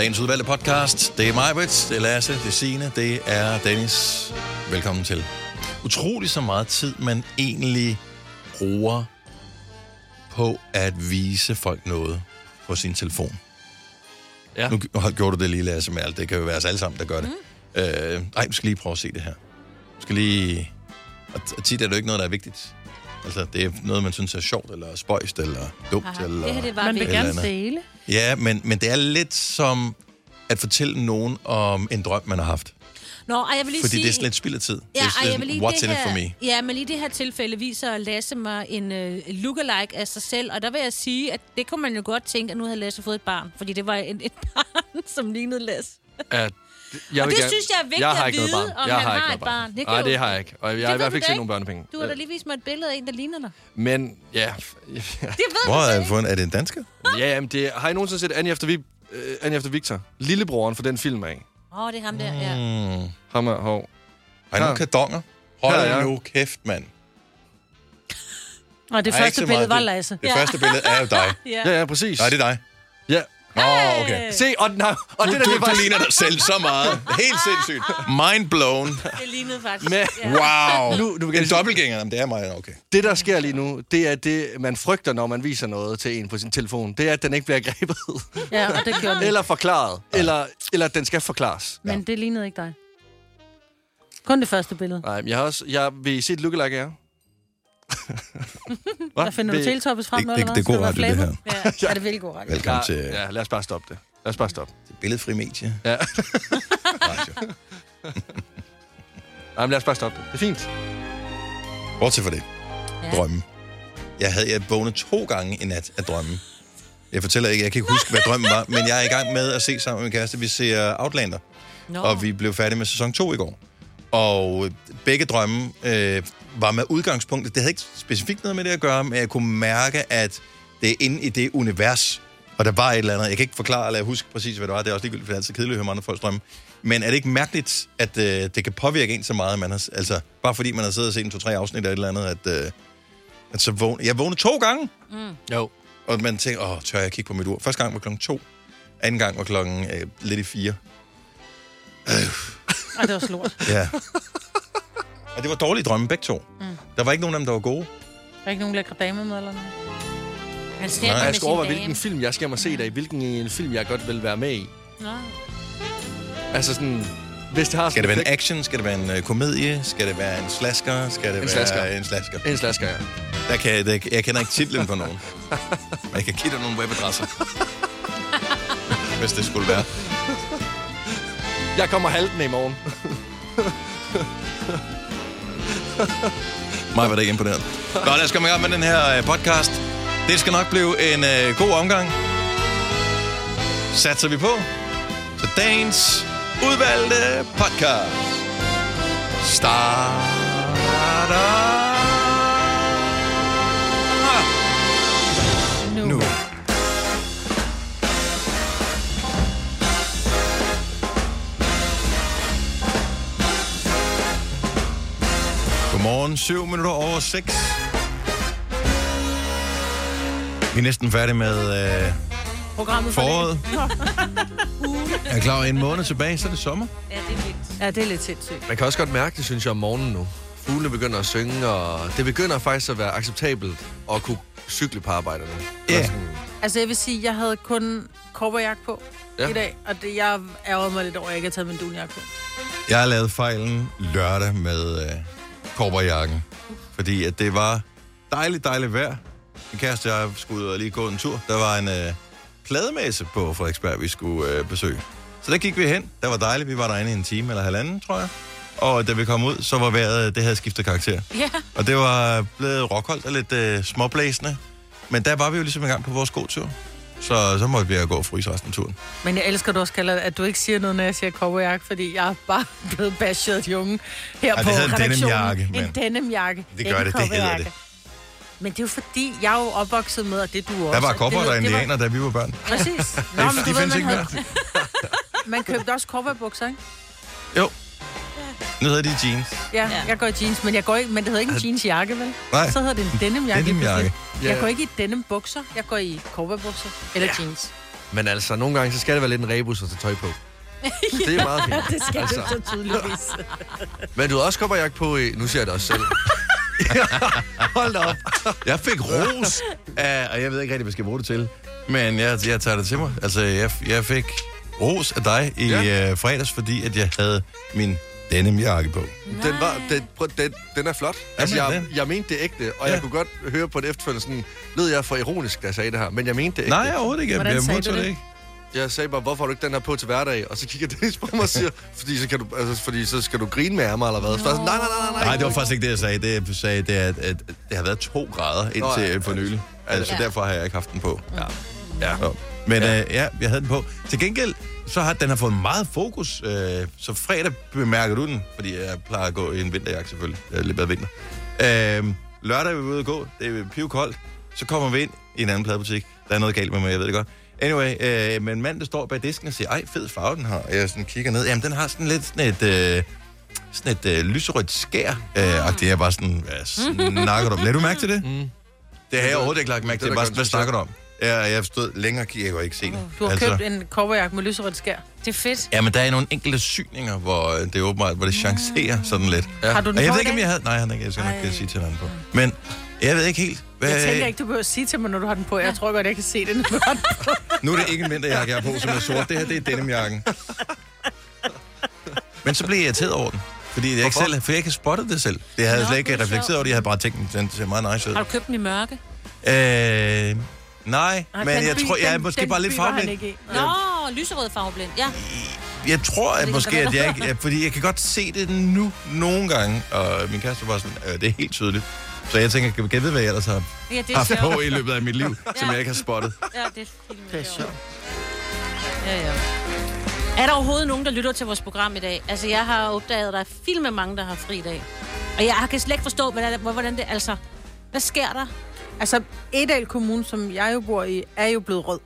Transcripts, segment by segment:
dagens udvalgte podcast. Det er mig, Britt, det er Lasse, det er Signe, det er Dennis. Velkommen til. Utrolig så meget tid, man egentlig bruger på at vise folk noget på sin telefon. Ja. Nu har- gjorde du det lige, Lasse, med alt. Det kan jo være os alle sammen, der gør det. Mm. Øh, ej, vi skal lige prøve at se det her. Vi skal lige... Og tit er det jo ikke noget, der er vigtigt. Altså, det er noget, man synes er sjovt, eller spøjst, eller dumt, Aha, eller... det her, det var Man vil gerne andet. dele. Ja, men, men det er lidt som at fortælle nogen om en drøm, man har haft. Nå, og jeg vil lige Fordi sige... det er slet spild af tid. Ja, det er jeg vil lige what's det in it for me? Ja, men lige det her tilfælde viser Lasse mig en uh, lookalike af sig selv, og der vil jeg sige, at det kunne man jo godt tænke, at nu havde Lasse fået et barn, fordi det var en, et barn, som lignede Lasse. At, jeg Og det gerne- synes jeg er vigtigt jeg har at vide, barn. om jeg han har, har et barn. barn. Det Nej, det har jeg ikke. Og jeg har i hvert fald ikke set nogen børnepenge. Du har da lige vist mig et billede af en, der ligner dig. Men ja, Det ved Hvor du er, ikke. fundet, er det en dansker? ja jamen, det, har I nogensinde set Annie efter, Vi, uh, Annie efter Victor? Lillebroren for den film af. Åh, oh, det er ham der, ja. Mm. Ham er hov. Har I nogle kardonger? Hold ja. nu kæft, mand. Og det første billede var Det- Lasse. Det første billede er jo dig. ja. Ja, ja, præcis. Nej, det er dig. Ja. Nå, okay. Se, og, nej, og Du, det der, du, det du var... ligner dig selv så meget. Helt sindssygt. Mind blown. Det lignede faktisk. Med, Ja. Wow. Nu- jeg en dobbeltgænger, Jamen, det er mig. Okay. det, der sker lige nu, det er det, man frygter, når man viser noget til en på sin telefon. Det er, at den ikke bliver grebet. Ja, og det gjorde den. eller forklaret. Eller, eller at den skal forklares. Men det lignede ikke dig. Kun det første billede. Nej, men jeg har også... Jeg vil se et lookalike af jer. Hva? Der finder du Vil- teletoppes frem Det, nu, det, eller det er hvad? god radio, det her. Ja, er det virkelig god radio. Velkommen til Ja, ja, lad os bare stoppe det. Lad os bare stoppe. til Billedfri Medie. Ja. Radio. Nej, men lad os bare stoppe det. Det er fint. Bortset for det. Ja. Drømme. Jeg havde jeg vågnet to gange i nat af drømme. Jeg fortæller ikke, jeg kan ikke huske, hvad drømmen var, men jeg er i gang med at se sammen med min kæreste. Vi ser Outlander, Nå. og vi blev færdige med sæson 2 i går. Og begge drømme øh, var med udgangspunktet. Det havde ikke specifikt noget med det at gøre, men jeg kunne mærke, at det er inde i det univers, og der var et eller andet. Jeg kan ikke forklare eller huske præcis, hvad det var. Det er også ligegyldigt, for det er altid kedeligt at høre om andre folks drømme. Men er det ikke mærkeligt, at øh, det kan påvirke en så meget, at man har, altså, bare fordi man har siddet og set en to-tre afsnit af et eller andet, at, øh, at så vågne. Jeg vågnede to gange, Jo. og man tænker, åh, tør jeg kigge på mit ur? Første gang var klokken to, anden gang var klokken øh, lidt i fire. Og det var slort. Ja. og det var dårlige drømme, begge to. Mm. Der var ikke nogen af dem, der var gode. Der er ikke nogen lækre dame med, eller noget? Han skal Nej, Jeg skal overveje, hvilken film jeg skal hjem og se dig i. Hvilken en film jeg godt vil være med i. Nå. Altså sådan... Hvis det har Skal det være en action? Skal det være en øh, komedie? Skal det være en slasker? Skal det En være slasker. en slasker? En slasker, ja. Der kan, der, jeg kender ikke titlen på nogen. Men jeg kan give dig nogle webadresser. Hvis det skulle være. Jeg kommer halten i morgen. Mig var det ikke imponeret. Nå, lad os komme i gang med den her øh, podcast. Det skal nok blive en øh, god omgang. Satser vi på. Så dagens udvalgte podcast starter Godmorgen, 7 minutter over 6. Vi er næsten færdige med øh, Programmet for foråret. Jeg er klar over en måned tilbage, så er det sommer. Ja, det er vildt. Ja, det er lidt sindssygt. Man kan også godt mærke det, synes jeg, om morgenen nu. Fuglene begynder at synge, og det begynder faktisk at være acceptabelt at kunne cykle på arbejde nu. Ja. Sådan- Altså, jeg vil sige, jeg havde kun korperjagt på Ja. ja. i dag, og det, jeg ærgerede mig lidt over, at jeg ikke har taget min dunjakke på. Jeg har lavet fejlen lørdag med øh, korperjakken, fordi at det var dejligt, dejligt vejr. Min kæreste og jeg skulle ud og lige gå en tur. Der var en øh, plademesse på Frederiksberg, vi skulle øh, besøge. Så der gik vi hen. Der var dejligt. Vi var derinde i en time eller halvanden, tror jeg. Og da vi kom ud, så var vejret, det havde skiftet karakter. Ja. Og det var blevet rockholdt og lidt øh, småblæsende. Men der var vi jo ligesom i gang på vores gåtur. Så så måtte vi gå og fryse resten af turen. Men jeg elsker, at du også kalder, at du ikke siger noget, når jeg siger korperjakke, fordi jeg er bare blevet bashed af de unge her Ej, på det hedder en redaktionen. denimjakke, men- En denimjakke. Det gør det, det hedder cowboyjakke. det. Men det er jo fordi, jeg er jo opvokset med, og det du også. Der var at kopper og ved- det var- indianer, da vi var børn. Præcis. Nå, men de du ved, findes man, ikke havde, man købte også cowboybukser, ikke? Jo. Nu hedder de jeans. Ja, jeg går i jeans, men, jeg går ikke, men det hedder ikke en jeansjakke, vel? Nej. Så hedder det en denimjakke. Denimjakke. Ja. Jeg går ikke i denim bukser, jeg går i cowboybukser eller Ja. jeans. Men altså, nogle gange, så skal det være lidt en rebus at tage tøj på. Det er meget fint. Det skal altså. Det så tydeligvis. Men du har også kopperjagt på i... Nu siger jeg det også selv. Hold da op. Jeg fik ros, af, og jeg ved ikke rigtig, hvad jeg skal bruge det til. Men jeg, jeg tager det til mig. Altså, jeg, jeg fik ros af dig i ja. øh, fredags, fordi at jeg havde min denimjakke på. Den, var, den, prøv, den, den er flot. Altså, jeg, den. jeg mente det ægte, og Ja. jeg kunne godt høre på det efterfølgende sådan, lød jeg for ironisk, da jeg sagde det her, men jeg mente det ægte. Nej, overhovedet ikke. Jeg, Hvordan jeg sagde du det ikke. Jeg sagde bare, hvorfor har du ikke den her på til hverdag? Og så kigger Dennis på mig og siger, fordi så, kan du, altså, fordi så skal du grine med mig, eller hvad? Så jeg sådan, nej, nej, nej, nej. Nej, det var faktisk ikke det, jeg sagde. Det, jeg sagde, det er, at, at det har været to grader indtil Nå, ja. for nylig. Altså, Ja. derfor har jeg ikke haft den på. Ja. ja. Ja. Men ja. Øh, ja, jeg havde den på. Til gengæld, så har den har fået meget fokus. Øh, så fredag bemærker du den, fordi jeg plejer at gå i en vinterjakke selvfølgelig. Det er lidt bedre vinter. Øh, lørdag er vi ude at gå. Det er pivkoldt. Så kommer vi ind i en anden pladebutik. Der er noget galt med mig, jeg ved det godt. Anyway, øh, men mand, der står bag disken og siger, ej, fed farve den har. Og jeg sådan kigger ned. Jamen, den har sådan lidt sådan et... Øh, sådan et øh, lyserødt skær. Øh, og det er bare sådan, hvad snakker du om? Lad du mærke til det? Mm. Det har jeg overhovedet ikke lagt mærke Det er til. Bare, godt hvad snakker du om? Ja, jeg stod længere jeg kunne ikke se det. Du har altså. købt en coverjakke med lyserødt skær. Det er fedt. Ja, men der er nogle enkelte syninger, hvor øh, det er åbenbart, hvor det chancerer sådan lidt. Ja. Har du den Og jeg ved ikke, om jeg havde... Nej, han ikke. Jeg skal nok Ej. øh, sige til den på. Men jeg ved ikke helt... Hvad... Jeg tænker ikke, du behøver at sige til mig, når du har den på. Jeg tror godt, jeg kan se den. Nu er det ikke en vinterjakke, jeg har på, som er sort. Det her, det er denimjakken. Men så blev jeg irriteret over den. Fordi jeg ikke Hvorfor? selv, for jeg ikke spottet det selv. Det havde jeg Nå, slet ikke er reflekteret over det. Jeg havde bare tænkt, den ser meget nice ud. Har du købt den i mørke? Øh, nej, Nej, men jeg by- tror, jeg er den- måske den bare lidt farveblind. Nå, lyserød farveblind. Ja. Jeg tror, at måske, at jeg ikke... Fordi jeg kan godt se det nu nogle gange, og min kæreste var sådan, øh, det er helt tydeligt. Så jeg tænker, kan jeg vide, hvad jeg ellers har Ja, det er haft sjovt. på i løbet af mit liv, som jeg ikke har spottet. Ja, det er. Det er sjovt. Ja, ja. Er der overhovedet nogen, der lytter til vores program i dag? Altså, jeg har opdaget, at der er film med mange, der har fri i dag. Og jeg kan slet ikke forstå, hvordan det, hvordan det altså... Hvad sker der? Altså, Edal Kommune, som jeg jo bor i, er jo blevet rød.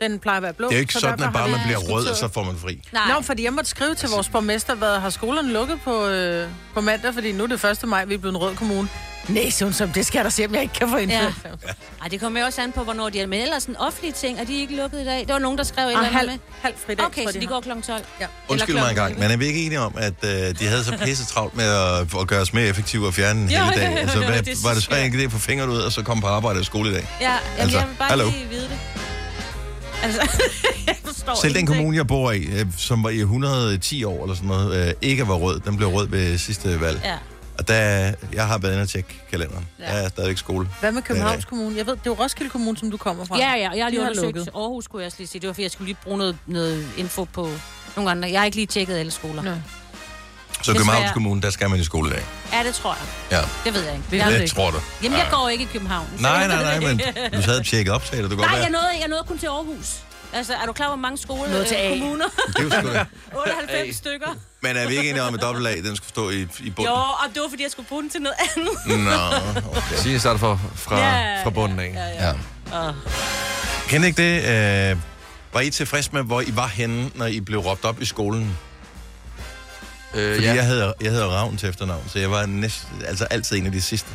Den plejer at være blå. Det er jo ikke så sådan, at bare man bliver rød, og så får man fri. Nej. Nå, fordi jeg måtte skrive til vores borgmester, hvad har skolerne lukket på, øh, på mandag, fordi nu er det 1. maj, vi er blevet en rød kommune. Nej, så som det skal da se, om jeg ikke kan få indført. Ja. Ej, det kommer jo også an på, hvornår de er. Men ellers en offentlige ting, er de ikke lukket i dag? Det var nogen, der skrev et Og eller andet halv, med. halv fridag, Okay, så de har. går kl. 12. Ja. Undskyld mig en gang, men er vi ikke enige om, at øh, de havde så pisse travlt med at, at gøre os mere effektive og fjerne en hel dag? Altså, hvad, det var det jeg. ikke det på fingeren ud, og så komme på arbejde og skole i dag? Ja, jamen, Altså, jeg vil bare hallo? lige vide det. Altså, jeg forstår Selv den kommune, jeg bor i, øh, som var i 110 år eller sådan noget, øh, ikke var rød, den blev rød ved sidste valg. Ja. Og der, jeg har været inde og tjekke kalenderen. Ja. Der er stadigvæk skole. Hvad med Københavns Det Kommune? Jeg ved, det er jo Roskilde Kommune, som du kommer fra. Ja, ja, jeg har lige undersøgt lukket. Aarhus, skulle jeg også lige sige. Det var, fordi jeg skulle lige bruge noget, noget info på nogle andre. Jeg har ikke lige tjekket alle skoler. Nå. Så Desværre. Københavns Kommune, der skal man i skole i dag. Ja, det tror jeg. Ja, Det ved jeg ikke. Vi Jeg, ved det ikke. tror du. jamen, jeg går ikke i København. Nej, nej, nej, men du havde tjekket op, sagde du. Det kunne Nej, jeg nåede, jeg nåede kun til Aarhus. Altså, er du klar, hvor mange skole, Nåede til A. øh, kommuner? Det er jo sgu da- 98 stykker. Men er vi ikke enige om, at dobbelt A, den skulle stå i, i bunden? Jo, og det var, fordi jeg skulle bruge den til noget andet. Nå, okay. Signe starter fra, fra, Ja, fra bunden af. Ja, ja. Ja. Kender I ikke det? Øh, var I tilfreds med, hvor I var henne, når I blev råbt op i skolen? Øh, Fordi ja. jeg hedder, jeg hedder Ravn til efternavn, så jeg var næst, altså altid en af de sidste.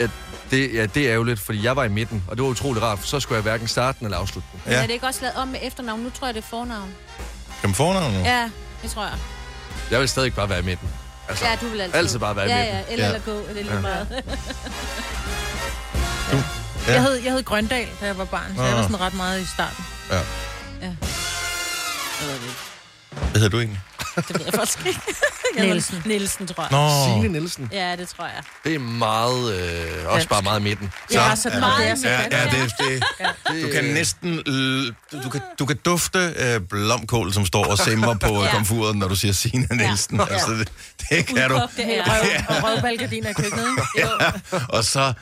Ja, det, ja, det er ærgerligt, fordi jeg var i midten, og det var utrolig rart, for så skulle jeg hverken starte den eller afslutte den. Men Ja. er det ikke også lavet om med efternavn? Nu tror jeg, det er fornavn. Kan man fornavn nu? Ja, det tror jeg. Jeg vil stadig bare være i midten. Altså, Ja, du vil altid. altid bare være i Ja, midten. ja, eller, Ja. eller gå, eller lige meget. Ja. Jeg, hed, jeg hed Grøndal, da jeg var barn, så jeg Nå. var sådan ret meget i starten. ja. Ja. Jeg ved det ikke. Hvad hedder du egentlig? Det ved jeg faktisk ikke. Nielsen. Nielsen, tror jeg. Nå, Signe Nielsen. Ja, det tror jeg. Det er meget, øh, også bare meget i midten. Er så ja. meget, det er så Ja, dansk. ja, det, det, du kan næsten... l- Du kan, du kan dufte øh, blomkål, som står og simmer på ja. Ja. komfuret, når du siger Signe Nielsen. Ja. Altså, det, det kan du. Udkogte ærer. Røv, og røvbalgardiner i køkkenet? Jo. Og så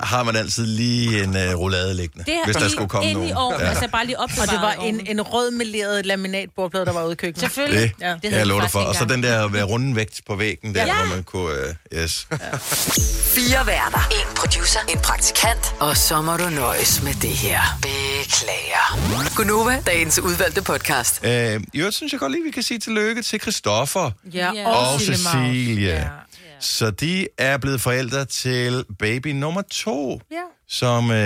har man altid lige en øh, roulade liggende, Det hvis der skulle komme nogen. i ovnen, Ja. altså bare lige op Og det var en, en rød meleret laminatbordplade, der var ude i køkkenet. Selvfølgelig. Det, Ja. ja, Det det jeg lover dig for. Og så den der runde vægt på væggen der, Ja. hvor man kunne... Øh, yes. Fire værter. En producer. En praktikant. Og så må du nøjes med det her. Beklager. Gunova, dagens udvalgte podcast. Øh, I øvrigt synes jeg godt lige, vi kan sige tillykke til Christoffer Ja, Ja. og, og Cecilie. Maus. Så de er blevet forældre til baby nummer to, Ja. som, øh,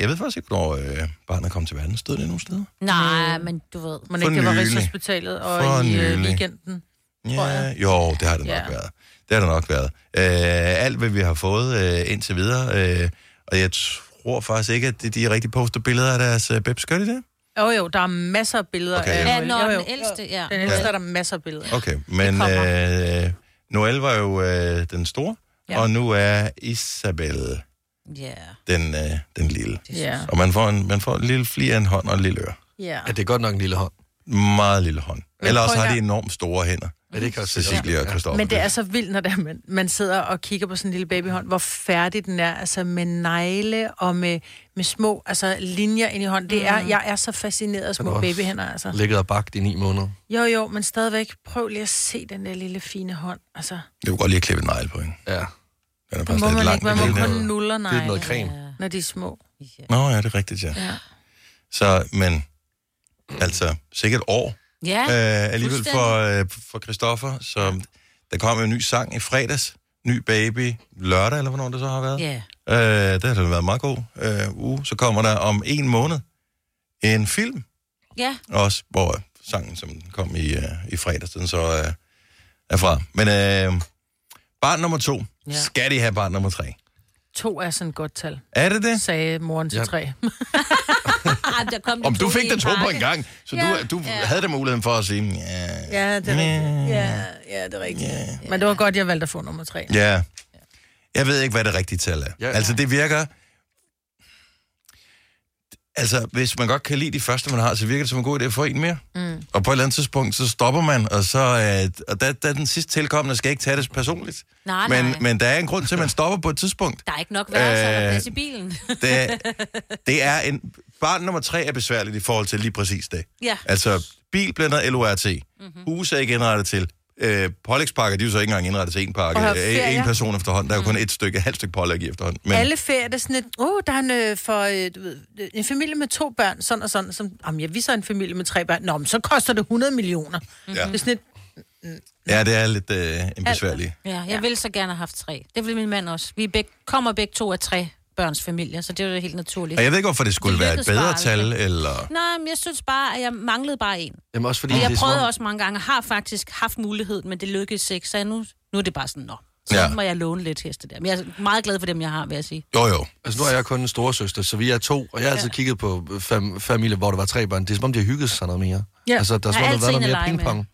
jeg ved faktisk ikke, hvornår øh, barnet kom til verden. Stod det nogle steder? Nej, men du ved. For ikke, det var nylig. Rigshospitalet og For i øh, nylig. weekenden. Ja, jo, det har det nok Ja. været. Det har det nok været. Øh, alt, hvad vi har fået øh, indtil videre, øh, og jeg tror faktisk ikke, at de, de rigtig poster billeder af deres øh, babs. Gør de det? Jo, jo, der er masser af billeder Okay, af ja. Ja, når Jo, jo. den ældste, ja. Den ældste Ja. er der masser af billeder. Okay, men øh, Noel var jo øh, den store, ja. Og nu er Isabel Ja. den, øh, den lille. Ja. Og man får, en, man får en lille fli af en hånd og en lille øre. ja. Ja, det er godt nok en lille hånd. Meget lille hånd. Ellers har de enormt store hænder. Ja, det kan også Cecilia og Christoffer. Men det er så vildt, når det er, man, man sidder og kigger på sådan en lille babyhånd, hvor færdig den er, altså med negle og med, med små altså, linjer ind i hånden. Det er, jeg er så fascineret af små babyhænder, altså. Ligget og bagt i ni måneder. Jo, jo, men stadigvæk, prøv lige at se den der lille fine hånd. Altså, Det kunne godt lige at klippe en negl på hende. Ja. Den er det faktisk må lidt man ikke, må det kun nuller Det er noget negle, creme. når de er små. Nå ja, det er rigtigt, ja. Ja. Så, men, altså, sikkert et år Ja, øh, alligevel for, øh, for Christoffer. Så der kom en ny sang i fredags. Ny baby lørdag, eller hvornår det så har været. ja. Øh, det har været en meget god øh, uge. Så kommer der om en måned en film, Ja, også hvor sangen, som kom i, øh, i fredags, den så øh, er fra. Men øh, barn nummer to, ja. Ja. skal de have barn nummer tre? To er sådan et godt tal, Er det det? sagde moren til Ja. tre. ah, der kom Om du fik i den to på en gang, så Ja, du, du ja. havde da muligheden for at sige, ja, Ja, det er rigtigt. Ja, ja, det er rigtigt. Men det var godt, jeg valgte at få nummer tre. Ja. Jeg ved ikke, hvad det rigtige tal er. Ja. Ja. Altså, det virker... Altså, hvis man godt kan lide de første, man har, så virker det som en god idé at få en mere. Mm. Og på et eller andet tidspunkt, så stopper man, og så øh, og der, der den sidste tilkommende skal ikke tage det personligt. Nej, men, nej. men der er en grund til, at man stopper på et tidspunkt. Der er ikke nok værelser, er Øh, i bilen. Det, det er en... Barn nummer tre er besværligt i forhold til lige præcis det. Ja. Altså, bil bliver noget LORT. Mm-hmm. Hus er ikke indrettet til. Øh, pålægspakker, de er jo så ikke engang indrettet til en pakke. Øh, en person efterhånden. Der er jo kun et stykke, et halvt stykke pålæg i efterhånden. Men, Alle ferier, det er sådan et, åh, oh, der er en, øh, for, øh, du ved, en familie med to børn, sådan og sådan. Som, jamen, ja, vi så er en familie med tre børn. Nå, men så koster det 100 millioner. Ja. Det er sådan et, Ja, det er lidt øh, en besværlig. Ja, jeg ja. ville så gerne have haft tre. Det vil min mand også. Vi begge, kommer begge to af tre børns familier, så det er jo helt naturligt. Og jeg ved ikke, hvorfor det skulle Det være et bedre bare tal, eller... Nej, men jeg synes bare, at jeg manglede bare en. Jamen også fordi, Og jeg prøvede også mange gange, og har faktisk haft mulighed, men det lykkedes ikke, så nu, nu er det bare sådan, nå. Så Ja. ja. må jeg låne lidt heste der. Men jeg er meget glad for dem, jeg har, vil jeg sige. Jo, jo. Altså nu er jeg kun en storesøster, så vi er to, og jeg har altid kigget på fam- familier, hvor der var tre børn. Det er som om, de har hygget sig noget mere. Ja. Altså, der er som om, der har været noget mere lege med.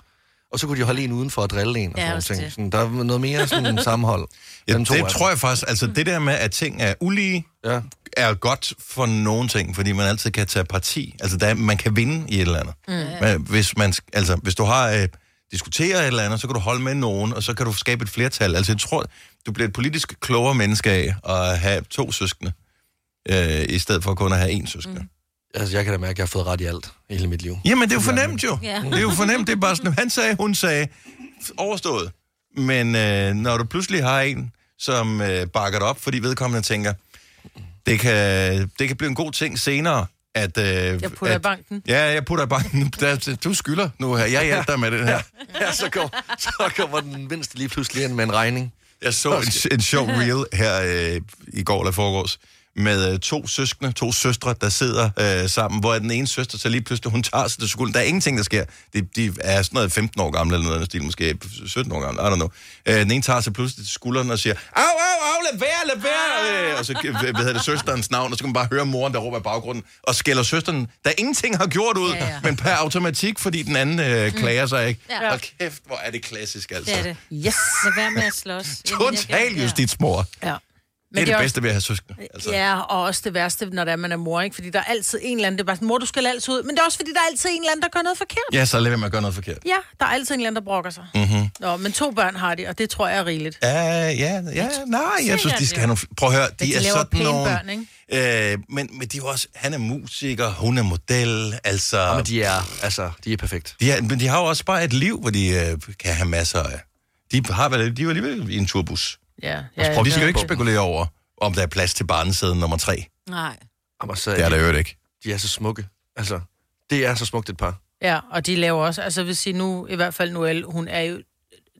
Og så kunne de holde en udenfor og drille en og Ja, sådan ting. Sådan, der er noget mere sådan sammenhold. Ja, to det dem. tror jeg faktisk, altså det der med, at ting er ulige, Ja. er godt for nogle ting, fordi man altid kan tage parti. Altså, der er, man kan vinde i et eller andet. Mm. Men hvis, man, altså, hvis du har øh, diskuteret et eller andet, så kan du holde med nogen, og så kan du skabe et flertal. Altså, jeg tror, du bliver et politisk klogere menneske af at have to søskende, øh, i stedet for kun at have én søskende. Mm. Altså, jeg kan da mærke, at jeg har fået ret i alt i hele mit liv. Jamen, det er jo fornemt jo. Ja. Det er jo fornemt, det er bare sådan, han sagde, hun sagde, overstået. Men øh, når du pludselig har en, som øh, bakker dig op, fordi vedkommende tænker, det kan, det kan blive en god ting senere, at... Øh, jeg putter i at, banken. Ja, jeg putter i banken. Der, du skylder nu her. Jeg hjælper dig med det her. Ja, så, kom, så kommer den mindste lige pludselig ind med en regning. Jeg så en, en sjov reel her øh, i går eller foregårs, med øh, to søskende, to søstre, der sidder øh, sammen, hvor den ene søster så lige pludselig, hun tager sig til skolen. Der er ingenting, der sker. De, de er sådan noget 15 år gamle, eller noget, stil, måske 17 år gamle, I don't know. Øh, den ene tager sig pludselig til skulderen og siger, au, au, au, lad være, lad være. Øh, og så øh, hvad hedder det, søsterens navn, og så kan man bare høre moren, der råber i baggrunden, og skælder søsteren, der ingenting har gjort ud, Ja, ja. men per automatik, fordi den anden øh, klager sig ikke. Ja. Og kæft, hvor er det klassisk, altså. Det er det. Yes. Lad være med at slås. Total kan- ja. Ja. Det er det også- bedste ved at have søskende. Altså. Ja, og også det værste, når det er, man er mor, ikke? Fordi der er altid en eller anden, det er bare sådan, mor, du skal altid ud. Men det er også, fordi der er altid en eller anden, der gør noget forkert. Ja, så lad være med at gøre noget forkert. Ja, der er altid en eller anden, der brokker sig. Mm-hmm. Nå, men to børn har de, og det tror jeg er rigeligt. Ja, ja, ja, nej, jeg synes, de skal have nogle... Prøv at høre, de, de er sådan nogle... børn, ikke? Øh, men, men de er også... Han er musiker, hun er model, altså... Ja, men de er, altså, de er perfekt. de er, men de har jo også bare et liv, hvor de øh, kan have masser af... De har vel, de jo alligevel i en turbus. Ja, Ja, og vi skal jo ikke spekulere over, om der er plads til barnesæden nummer tre. Nej. Jamen, så, Det er der jo ikke. de er så smukke. Altså, det er så smukt et par. Ja, og de laver også, altså jeg vil sige nu, i hvert fald Noelle, hun er jo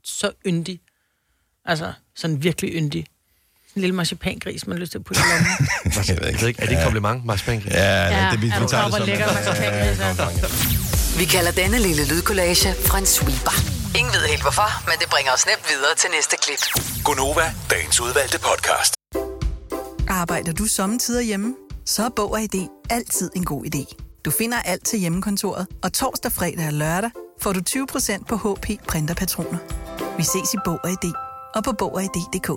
så yndig. Altså, sådan virkelig yndig. En lille marcipangris, man har lyst til at putte i lommen. Jeg ved Jeg ikke. er det et kompliment, Mads Bank? Ja, Ja, det, vi, vi er tager det som... lækker en- marcipangris. Vi kalder denne lille lydkollage Frans sweeper. Ingen ved helt hvorfor, men det bringer os nemt videre til næste klip. Gunova, dagens udvalgte podcast. Arbejder du sommetider hjemme? Så er Bog og ID altid en god idé. Du finder alt til hjemmekontoret, og torsdag, fredag og lørdag får du 20% på HP printerpatroner. Vi ses i Bog og ID og på Bog og ID.dk.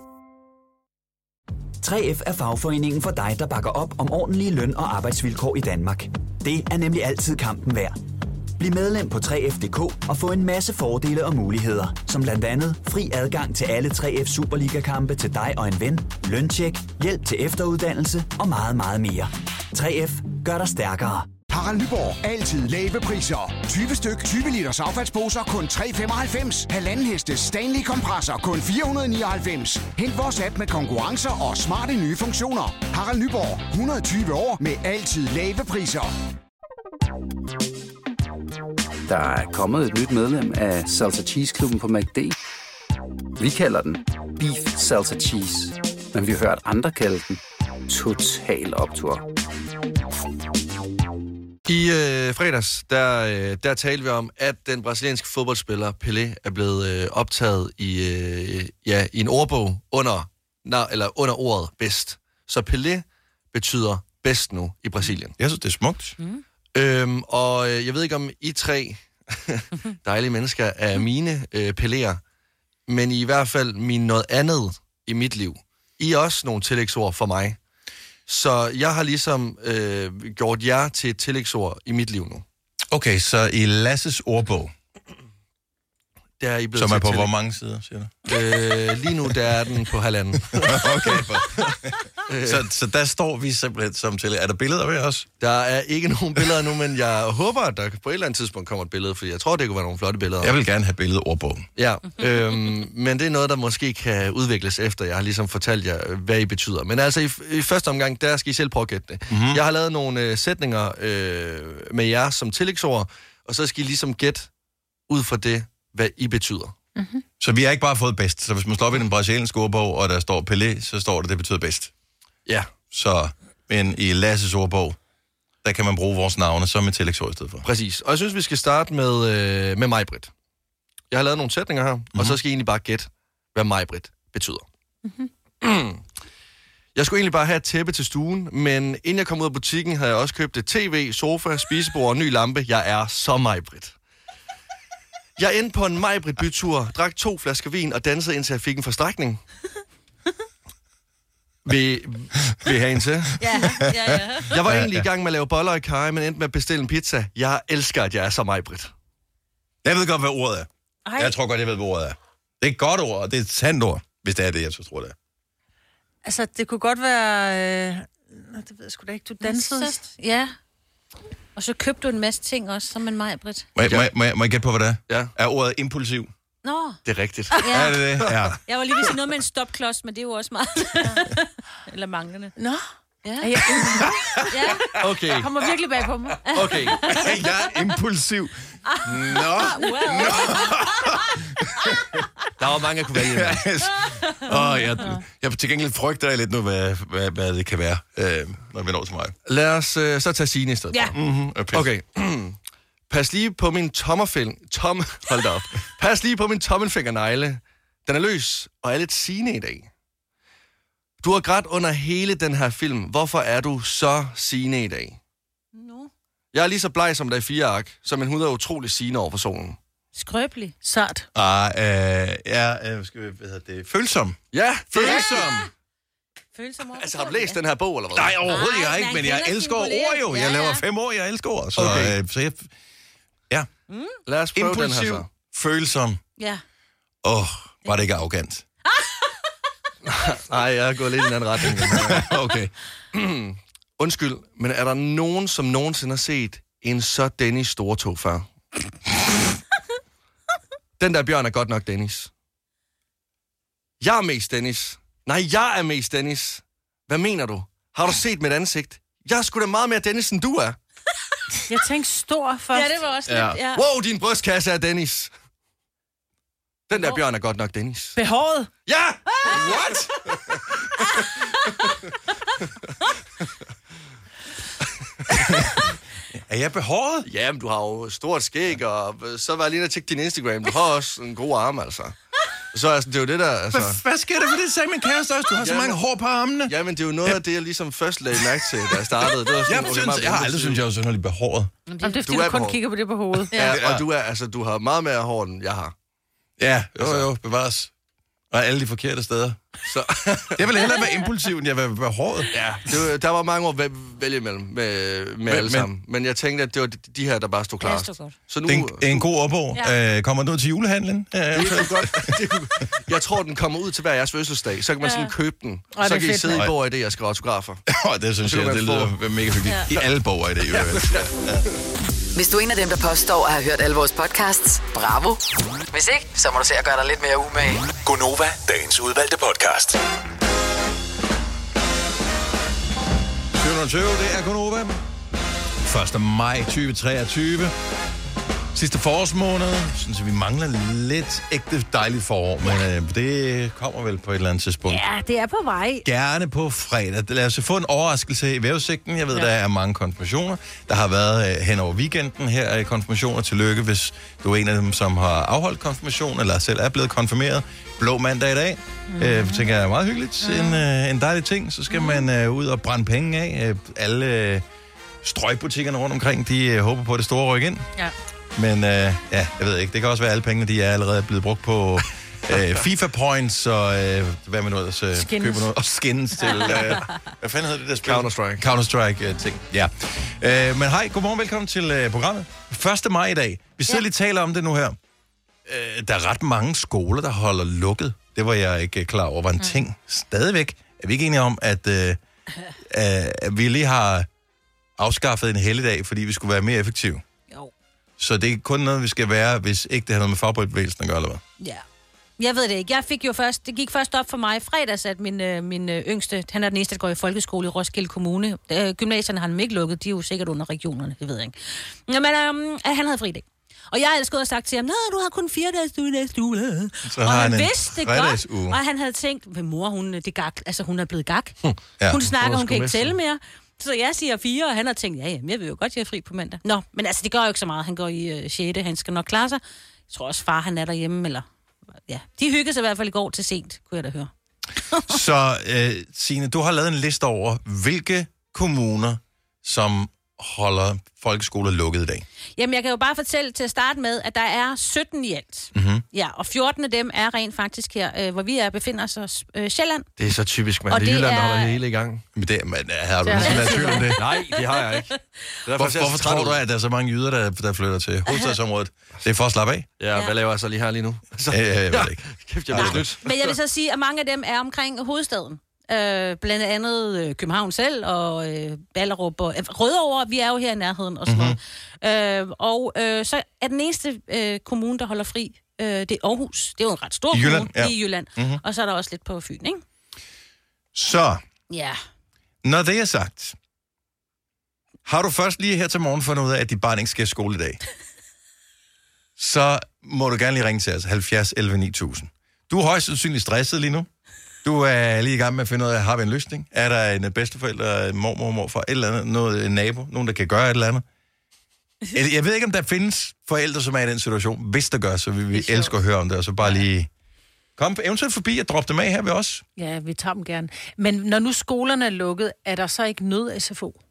3F er fagforeningen for dig, der bakker op om ordentlige løn- og arbejdsvilkår i Danmark. Det er nemlig altid kampen værd. Bliv medlem på 3F.dk og få en masse fordele og muligheder, som blandt andet fri adgang til alle 3F Superliga-kampe til dig og en ven, løntjek, hjælp til efteruddannelse og meget, meget mere. 3F gør dig stærkere. Harald Nyborg. Altid lave priser. 20 styk, 20 liters affaldsposer kun 3,95. Halvanden heste Stanley kompresser kun 499. Hent vores app med konkurrencer og smarte nye funktioner. Harald Nyborg. 120 år med altid lave priser. Der er kommet et nyt medlem af Salsa Cheese Klubben på MACD. Vi kalder den Beef Salsa Cheese, men vi har hørt andre kalde den Total Optor. I øh, fredags, der, øh, der talte vi om, at den brasilianske fodboldspiller Pelé er blevet øh, optaget i, øh, ja, i en ordbog under, na, eller under ordet bedst. Så Pelé betyder bedst nu i Brasilien. Jeg synes, det er smukt. Mm. Øhm, og øh, jeg ved ikke, om I tre dejlige mennesker er mine øh, Peléer, men I, i hvert fald min noget andet i mit liv. I er også nogle tillægsord for mig. Så jeg har ligesom øh, gjort jer til et tillægsord i mit liv nu. Okay, så i Lasses ordbog, der er I blevet som er på hvor mange sider, siger du? Øh, lige nu der er den på halvanden. Okay. så, så der står vi simpelthen som til. Er der billeder ved os? Der er ikke nogen billeder nu, men jeg håber, at der på et eller andet tidspunkt kommer et billede, fordi jeg tror, det kunne være nogle flotte billeder. Jeg vil gerne have billedet ordbogen. Ja, øhm, men det er noget, der måske kan udvikles efter, jeg har ligesom fortalt jer, hvad I betyder. Men altså, i, i første omgang, der skal I selv prøve at gætte det. Mm-hmm. Jeg har lavet nogle øh, sætninger øh, med jer som tillægsord, og så skal I ligesom gætte ud fra det, hvad I betyder. Så vi har ikke bare fået bedst. Så hvis man slår op i den brasilianske ordbog, og der står Pelé, så står det, det betyder bedst. Ja, Så, men i Lasses ordbog, der kan man bruge vores navne som et tillægsord i stedet for. præcis. Og jeg synes, vi skal starte med, øh, med mig, Britt. Jeg har lavet nogle sætninger her, mm-hmm. og så skal I egentlig bare gætte, hvad mig, Britt, betyder. Mm-hmm. Jeg skulle egentlig bare have et tæppe til stuen, men inden jeg kom ud af butikken, havde jeg også købt et tv, sofa, spisebord og en ny lampe. Jeg er så Majbrit. Jeg endte på en Majbrit bytur, drak to flasker vin og dansede indtil jeg fik en forstrækning. Vil, vil I have en til? Ja, ja, ja. Jeg var egentlig i gang med at lave boller i kaj, men endte med at bestille en pizza. Jeg elsker, at jeg er så Majbrit. Jeg ved godt, hvad ordet er. Ej. Jeg tror godt, jeg ved, hvad ordet er. Det er et godt ord, og det er et sandt ord, hvis det er det, jeg så tror, det er. Altså, det kunne godt være... Øh... Nå, det ved jeg sgu da ikke. Du dansede... Ja. Og så købte du en masse ting også, som en mig, Britt. Må jeg, må, jeg, må, jeg, må jeg gætte på, hvad det er? Ja, Er ordet impulsiv? Nå, det er rigtigt. Ja. Er det det? Ja. jeg var lige ved at sige noget med en stopklods, men det er jo også meget... Eller manglende. Nå, Ja, er jeg, ja. Okay, jeg kommer virkelig bag på mig. okay. jeg er impulsiv. Nå. Wow. Der var mange, jeg kunne vælge. Yes. Oh, jeg, jeg til gengæld frygter jeg lidt nu, hvad, hvad, hvad det kan være, øh, når vi når til mig. Lad os øh, så tage Signe i stedet. Ja. Mm-hmm. Okay. Pas lige på min tommerfinger... Tom... Hold da op. Pas lige på min tommelfingernegle. Den er løs, og er lidt Signe i dag. Du har grædt under hele den her film. Hvorfor er du så Signe i dag? Nu. Jeg er lige så bleg som dig i fire ark, så min hud er utrolig Signe over for solen. Skrøbelig. Sart. Ah, øh, ja, øh, skal vi, hvad hedder det? Følsom. Ja, Følsom. Følsom over Altså, har du læst den her bog, eller hvad? Nej, overhovedet Nej, ikke, jeg ikke, men jeg er elsker stimuleret. ord jo. Jeg Ja, laver ja. fem år, jeg elsker ord. Så, Okay. øh, så jeg, ja, Lad os prøve den her impulsiv, så. følsom. Ja. Åh, oh, var det ikke arrogant? Nej, jeg er gået lidt i en anden retning. okay. Undskyld, men er der nogen, som nogensinde har set en så Dennis store tog før? Den der bjørn er godt nok Dennis. Jeg er mest Dennis. Nej, jeg er mest Dennis. Hvad mener du? Har du set mit ansigt? Jeg er sgu da meget mere Dennis, end du er. Jeg tænkte stor først. Ja, det var også Ja. lidt... Ja. Wow, din brystkasse er Dennis. Den der bjørn er godt nok Dennis. Behåret. Ja! What? Er jeg behåret? Jamen, du har jo stort skæg, og så var jeg lige og tjekke din Instagram. Du har også en god arm, altså. Så altså, det er jo det der, altså... Hvad, hvad sker der for det, sagde min kæreste også? Du har så Jamen- mange hår på armene. Jamen, det er jo noget af det, jeg ligesom først lagde mærke til, da jeg startede. Det var sådan, Jeg, okay, synes, jeg har aldrig syntes, jeg var sådan lidt behåret. Jamen, det er fordi, Du du, kun på- kigger på det på hovedet. Ja, Ja. og du, er, altså, du har meget mere hår, end jeg har. Ja, jo, Altså- jo, bevares. Og alle de forkerte steder. Så, Jeg vil hellere være impulsiv, end jeg vil være håret. ja, det, var- der var mange år at væ- vælge imellem med, med Men- alle men- sammen. Men jeg tænkte, at det var de- her, der bare stod Ja, det klarest. stod godt. Så nu... Det er en, er en god opbog. Ja. Øh, kommer du til julehandlen? Øh, Det kunne godt. Det kunne, jeg tror, den kommer ud til hver jeres fødselsdag. Så kan man sådan købe den. Ej, det så er kan I fedt, sidde i mand. bog af det, jeg skal autografer. Det synes jeg, det lyder mega hyggeligt. I alle borgere i det, jo. Ja. Hvis du er en af dem, der påstår at have hørt alle vores podcasts, bravo. Hvis ikke, så må du se at gøre dig lidt mere umage. Gonova, dagens udvalgte podcast. 720, det er Gunova. 1. maj 2023. Sidste forårsmåned. Synes, vi mangler lidt ægte dejligt forår, men øh, det kommer vel på et eller andet tidspunkt. Ja, det er på vej. Gerne på fredag. Lad os få en overraskelse i vævesigten. Jeg ved, ja. der er mange konfirmationer. Der har været øh, hen over weekenden her øh, konfirmationer. Tillykke, hvis du er en af dem, som har afholdt konfirmation, eller selv er blevet konfirmeret. Blå mandag i dag. Mm. Øh, tænker jeg er meget hyggeligt. En, øh, en dejlig ting. Så skal man øh, ud og brænde penge af. Øh, alle øh, strøgbutikkerne rundt omkring, de øh, håber på at det store ryk ind. Ja. Men øh, ja, jeg ved ikke. Det kan også være, at alle pengene de er allerede blevet brugt på øh, FIFA points og øh, hvad man nu ellers øh, Skins. køber noget. Og skins til... Øh, hvad fanden hedder det der spil? Counter-Strike. Counter-Strike øh, ting, ja. Øh, men hej, godmorgen, velkommen til øh, programmet. 1. maj i dag. Vi sidder ja. lige og taler om det nu her. Øh, der er ret mange skoler, der holder lukket. Det var jeg ikke øh, klar over, var en mm. ting. Stadigvæk er vi ikke enige om, at, øh, øh, at vi lige har afskaffet en helligdag, fordi vi skulle være mere effektive. Så det er kun noget, vi skal være, hvis ikke det har noget med fagbevægelsen at gøre, eller hvad? Ja. Jeg ved det ikke. Jeg fik jo først, det gik først op for mig i fredags, at min, øh, min øh, yngste, han er den eneste, der går i folkeskole i Roskilde Kommune. Øh, gymnasierne har han ikke lukket, de er jo sikkert under regionerne, det ved jeg ikke. Jamen, øhm, at han havde fridag. Og jeg havde og sagt til ham, nej, du har kun fire dages uge næste uge. Så og han han en vidste det godt, og han havde tænkt, hvad mor, hun, det gak, altså, hun er blevet gak. Ja. Hun snakker, Hvor hun kan ikke tælle mere. Så jeg siger fire, og han har tænkt, ja, jamen, jeg vil jo godt, jeg er fri på mandag. Nå, men altså, det gør jo ikke så meget. Han går i øh, 6. Han skal nok klare sig. Jeg tror også, far han er derhjemme, eller... Ja, de hyggede sig i hvert fald i går til sent, kunne jeg da høre. Så, øh, Signe, du har lavet en liste over, hvilke kommuner, som holder folkeskoler lukket i dag. Jamen, jeg kan jo bare fortælle til at starte med, at der er 17 i alt. Mm-hmm. Ja, og 14 af dem er rent faktisk her, øh, hvor vi er, befinder os øh, Sjælland. Det er så typisk, man. Og Det Jylland, der er- holder det hele i gang. Men det, men, har du nogensinde der været i tvivl om det? Nej, det har jeg ikke. Det er Hvor, jeg er hvorfor tror du, at der er så mange jyder, der, der flytter til hovedstadsområdet? Det er for at slappe af? Ja, hvad laver jeg så lige her lige nu? Så, Ja, ja, jeg ved ikke. Kæft, jeg bliver snydt. Men jeg vil så sige, at mange af dem er omkring hovedstaden. Øh, blandt andet øh, København selv, og øh, Ballerup og øh, Rødovre, vi er jo her i nærheden og sådan Mhm. noget. Øh, og øh, så er den eneste øh, kommune, der holder fri, øh, det er Aarhus. Det er jo en ret stor I Jylland, kommune ja. I Jylland. Mm-hmm. Og så er der også lidt på Fyn, ikke? Så, Ja. når det er sagt, har du først lige her til morgen fundet ud af, at dit barn ikke skal i skole i dag, så må du gerne lige ringe til os, 70 11 9000. Du er højst sandsynligt stresset lige nu. Du er lige i gang med at finde ud af, har vi en løsning? Er der en bedsteforælder, en mormor, morfar, et eller andet, noget, en nabo, nogen, der kan gøre et eller andet? Jeg ved ikke, om der findes forældre, som er i den situation. Hvis der gør, så vil vi elske at høre om det, og så bare lige... Kom eventuelt forbi og drop dem af her ved os. Ja, vi tager dem gerne. Men når nu skolerne er lukket, er der så ikke nød-SFO?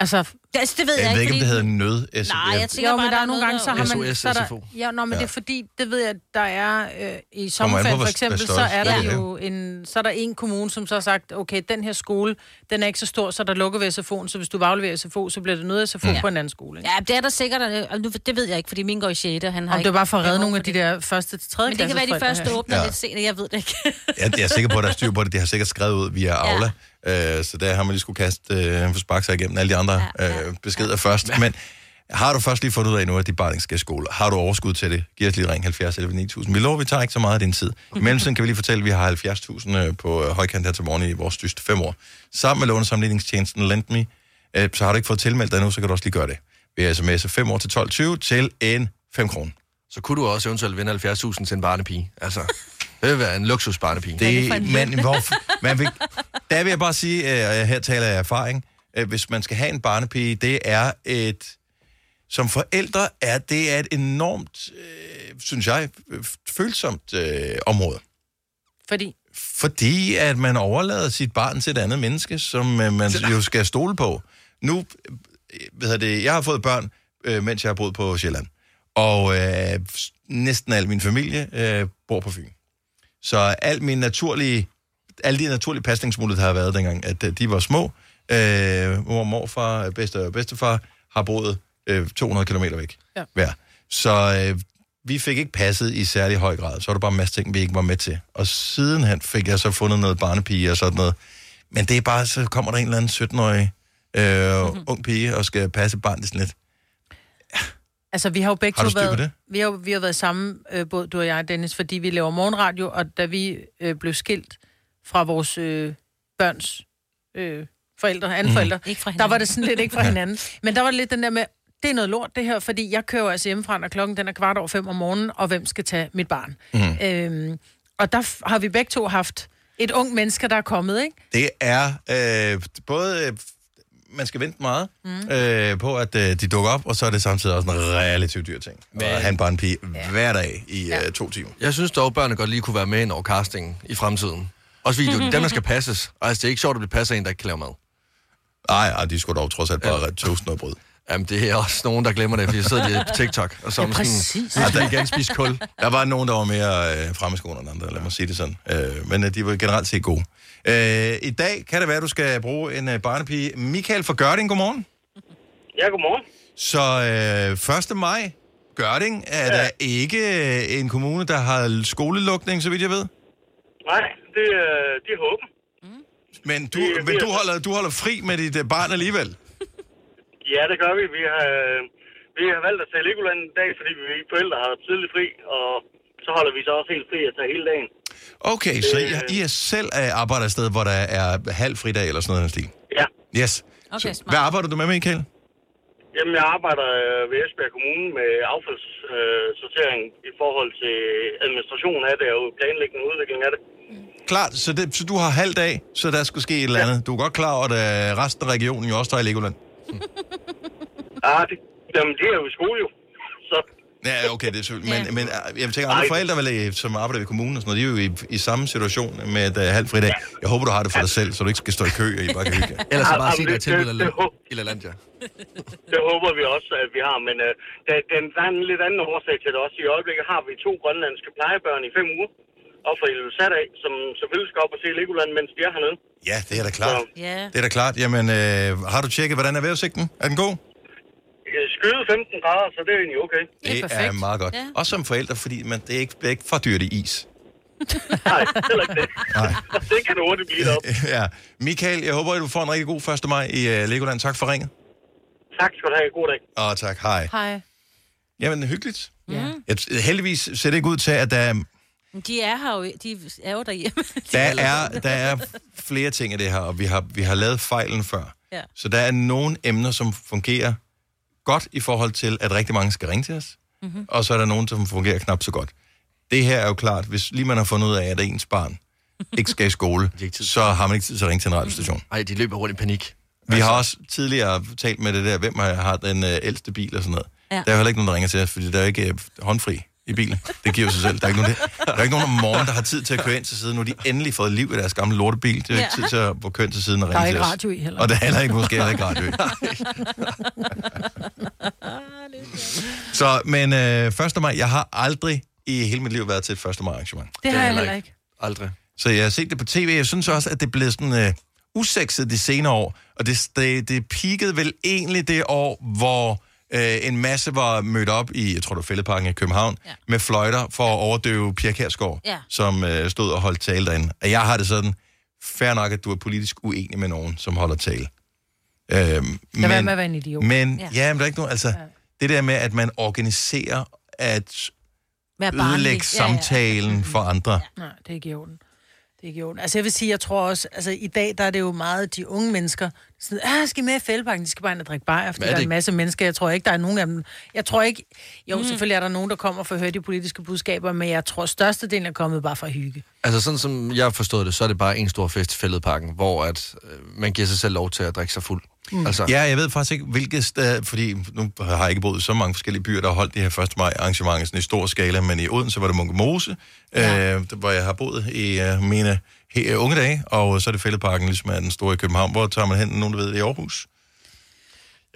Altså, Det, altså, det ved jeg, Jeg ved ikke, om det fordi- hedder nød. Nej, jeg tænker jo, bare, men der er nogle gange, så har man... SOS, så er der, ja, nå, men ja. det er fordi, det ved jeg, der er øh, i sommerferien for eksempel, så er der er. jo en, så er der en kommune, som så har sagt, okay, den her skole, den er ikke så stor, så der lukker vi SFO'en, så hvis du vil aflevere SFO, så bliver det nødt SFO ja. på en anden skole. Ikke? Ja, det er der sikkert, øh, og nu, det ved jeg ikke, fordi min går i 6. og han har Om det var bare for at redde nogle af de der første til tredje Men det kan være, de første åbner Ja. lidt senere, jeg ved det ikke. Jeg, jeg er sikker på, at der er styr på det. De har sikkert skrevet ud via Aula. Øh, så der har man lige skulle kaste øh, for sparke sig igennem alle de andre Ja, ja. Øh, beskeder først. Men har du først lige fundet ud af nu, at dit barn ikke skal i skole? Har du overskud til det? Giv os lige ring 70 11 9000. Vi lover, vi tager ikke så meget af din tid. I mellemtiden kan vi lige fortælle, at vi har 70.000 øh, på øh, højkant her til morgen i vores dyste fem år. Sammen med lånesamligningstjenesten LendMe. Øh, så har du ikke fået tilmeldt dig nu, så kan du også lige gøre det. Ved at sms'e 5 år til 12.20 til en 5 kroner. Så kunne du også eventuelt vinde 70.000 til en barnepige. Altså, Det vil være en luksusbarnepige. Det, men hvor, man vil, der vil jeg bare sige, øh, og her taler jeg af erfaring, øh, hvis man skal have en barnepige, det er et, som forældre er det er et enormt, øh, synes jeg, øh, følsomt øh, område. Fordi Fordi at man overlader sit barn til et andet menneske, som øh, man jo skal stole på. Nu, øh, hvad hedder det, jeg har fået børn, øh, mens jeg har boet på Sjælland. Og øh, næsten al min familie øh, bor på Fyn. Så al min naturlige, alle de naturlige pasningsmuligheder, der har været dengang, at øh, de var små. Øh, mor, morfar, bedste og bedstefar har boet øh, 200 km væk Ja. hver. Så øh, vi fik ikke passet i særlig høj grad. Så var der bare en masse ting, vi ikke var med til. Og sidenhen fik jeg så fundet noget barnepige og sådan noget. Men det er bare, så kommer der en eller anden 17-årig øh, mm-hmm. ung pige og skal passe et barn. Det er sådan lidt. Altså, vi har jo begge Har to været, det? Vi har, vi har været sammen, øh, både du og jeg, Dennis, fordi vi laver morgenradio, og da vi øh, blev skilt fra vores øh, børns øh, forældre, anden mm. forældre, Ikke fra der hinanden. var det sådan lidt ikke fra hinanden. Men der var det lidt den der med, det er noget lort det her, fordi jeg kører altså hjemmefra, når klokken den er kvart over fem om morgenen, og hvem skal tage mit barn? Mm. Øhm, og der har vi begge to haft et ung menneske, der er kommet, ikke? Det er øh, både... Øh, man skal vente meget mm. øh, på, at øh, de dukker op, og så er det samtidig også en relativt dyr ting. Men... At have en barnepige ja. hver dag i ja. øh, to timer. Jeg synes dog, børnene godt lige kunne være med ind over castingen i fremtiden. Også fordi det er dem, der skal passes. Og altså, det er ikke sjovt, at blive passet af en, der ikke kan lave mad. Nej, ej, de skulle dog trods alt bare ja. toast noget brød. Jamen, det er også nogen, der glemmer det, fordi så sidder de på TikTok, og så er Ja, sådan, præcis. nu skal vi igen spise kul. Der var nogen, der var mere øh, fremme i skoene end andre, lad mig sige det sådan. Øh, men øh, de var generelt set gode. Øh, I dag kan det være, at du skal bruge en øh, barnepige. Michael fra Gørding, godmorgen. Ja, godmorgen. Så øh, 1. maj, Gørding er ja. der ikke øh, en kommune, der har skolelukning, så vidt jeg ved. Nej, det, øh, det er håben. Men du, Det- det men er- du, holder, du holder fri med dit øh, barn alligevel. Ja, det gør vi. Vi har, øh, vi har valgt at tage Legoland en dag, fordi vi forældre har tidlig fri, og så holder vi så også helt fri at tage hele dagen. Okay, så I, I er selv øh, arbejder et sted, hvor der er halv fridag eller sådan noget den stil? Ja. Yes. Okay, så, hvad arbejder du med, Michael? Jamen, jeg arbejder ved Esbjerg Kommune med affaldssortering i forhold til administration af det og planlægning og udvikling af det. Klart, så, det, så du har halv dag, så der skulle ske et eller andet. Du er godt klar over, at øh, resten af regionen jo også tager i Legoland. Ah, det, jamen, det er jo i skole jo. Så Ja, okay, det er selvfølgelig. Men, men øh, jeg tænker, andre forældre, vel, øh, som arbejder ved kommunen og sådan noget, de er jo i, i samme situation med et uh, halv fridag. Jeg håber, du har det for dig selv, så du ikke skal stå i kø, og I bare kan hygge. Ellers så bare sige, der er det- tilbud det- i LaLandia. Det håber vi også, at vi har, men øh, der, den, der er en lidt anden årsag til det også. I øjeblikket har vi to grønlandske plejebørn i fem uger, og fra Ilulissat af, som selvfølgelig skal op og se Legoland, mens de er hernede. Ja, det er da klart. Ja. Det er da klart. Jamen, øh, har du tjekket, hvordan er vejrudsigten? Er den god? Øh, Skyde 15 grader, så det er egentlig okay. Det er, perfekt. meget godt. Ja. Også som forældre, fordi man, det, er ikke, det er ikke for dyrt i is. Nej, heller ikke det. Nej. det kan det hurtigt blive op. ja. Michael, jeg håber, at du får en rigtig god 1. maj i uh, Legoland. Tak for ringet. Tak skal du have. God dag. Og tak, hej. Hej. Jamen, hyggeligt. Ja. Jeg, heldigvis ser det ikke ud til, at der er De er her jo, de er jo derhjemme. Der er, der er flere ting i det her, og vi har, vi har lavet fejlen før. Ja. Så der er nogle emner, som fungerer godt i forhold til, at rigtig mange skal ringe til os, mm-hmm. og så er der nogle, som fungerer knap så godt. Det her er jo klart, hvis lige man har fundet ud af, at ens barn ikke skal i skole, så har man ikke tid til at ringe til en radiostation. Ej, de løber rundt i panik. Vi har også tidligere talt med det der, hvem har, har den øh, ældste bil og sådan noget. Ja. Der er heller ikke nogen, der ringer til os, fordi der er ikke øh, håndfri i bilen. Det giver sig selv. Der er, ikke nogen, der er ikke nogen om morgenen, der har tid til at køre ind til siden. Nu har de endelig fået liv i deres gamle lortebil. Det er jo ikke Ja. tid til at få køre ind til siden og Der er ringe ikke til os. radio i heller. Og der er heller ikke, måske heller ikke radio i. Så, men øh, 1. maj, jeg har aldrig i hele mit liv været til et 1. maj arrangement. Det har jeg heller ikke. Aldrig. Så jeg har set det på tv. Jeg synes også, at det blev sådan øh, usekset de senere år. Og det, det, det peakede vel egentlig det år, hvor øh, en masse var mødt op i, jeg tror det var Fældeparken i København, ja. Ja. med fløjter for at overdøve Pia Kjærsgaard, Ja. som øh, stod og holdt tale derinde. Og jeg har det sådan, fair nok, at du er politisk uenig med nogen, som holder tale. Øhm, Lad men, være med at være en idiot. men ja. Ja. ja, men der er ikke nogen, altså, ja. det der med, at man organiserer at ødelægge samtalen for andre. Nej, det er ikke i orden. Det er ikke ondt. Altså jeg vil sige, jeg tror også, altså i dag, der er det jo meget de unge mennesker, sådan, ah, skal I med i fældeparken, de skal bare ind og drikke bajer, fordi er der er en masse mennesker. Jeg tror ikke, der er nogen af dem. Jeg tror ikke, jo, mm. selvfølgelig er der nogen, der kommer for at høre de politiske budskaber, men jeg tror, størstedelen er kommet bare for at hygge. Altså sådan som jeg har forstået det, så er det bare en stor fest i fældeparken, hvor at, øh, man giver sig selv lov til at drikke sig fuld. Mm. Altså, Ja, jeg ved faktisk ikke, hvilket sted, fordi nu har jeg ikke boet i så mange forskellige byer, der har holdt de her 1. maj arrangementer sådan i stor skala, men i Odense var det Munke Mose, ja. øh, hvor jeg har boet i øh, mine he, unge dage, og så er det Fældeparken, ligesom er den store i København. Hvor tager man hen, nogen der ved det, i Aarhus?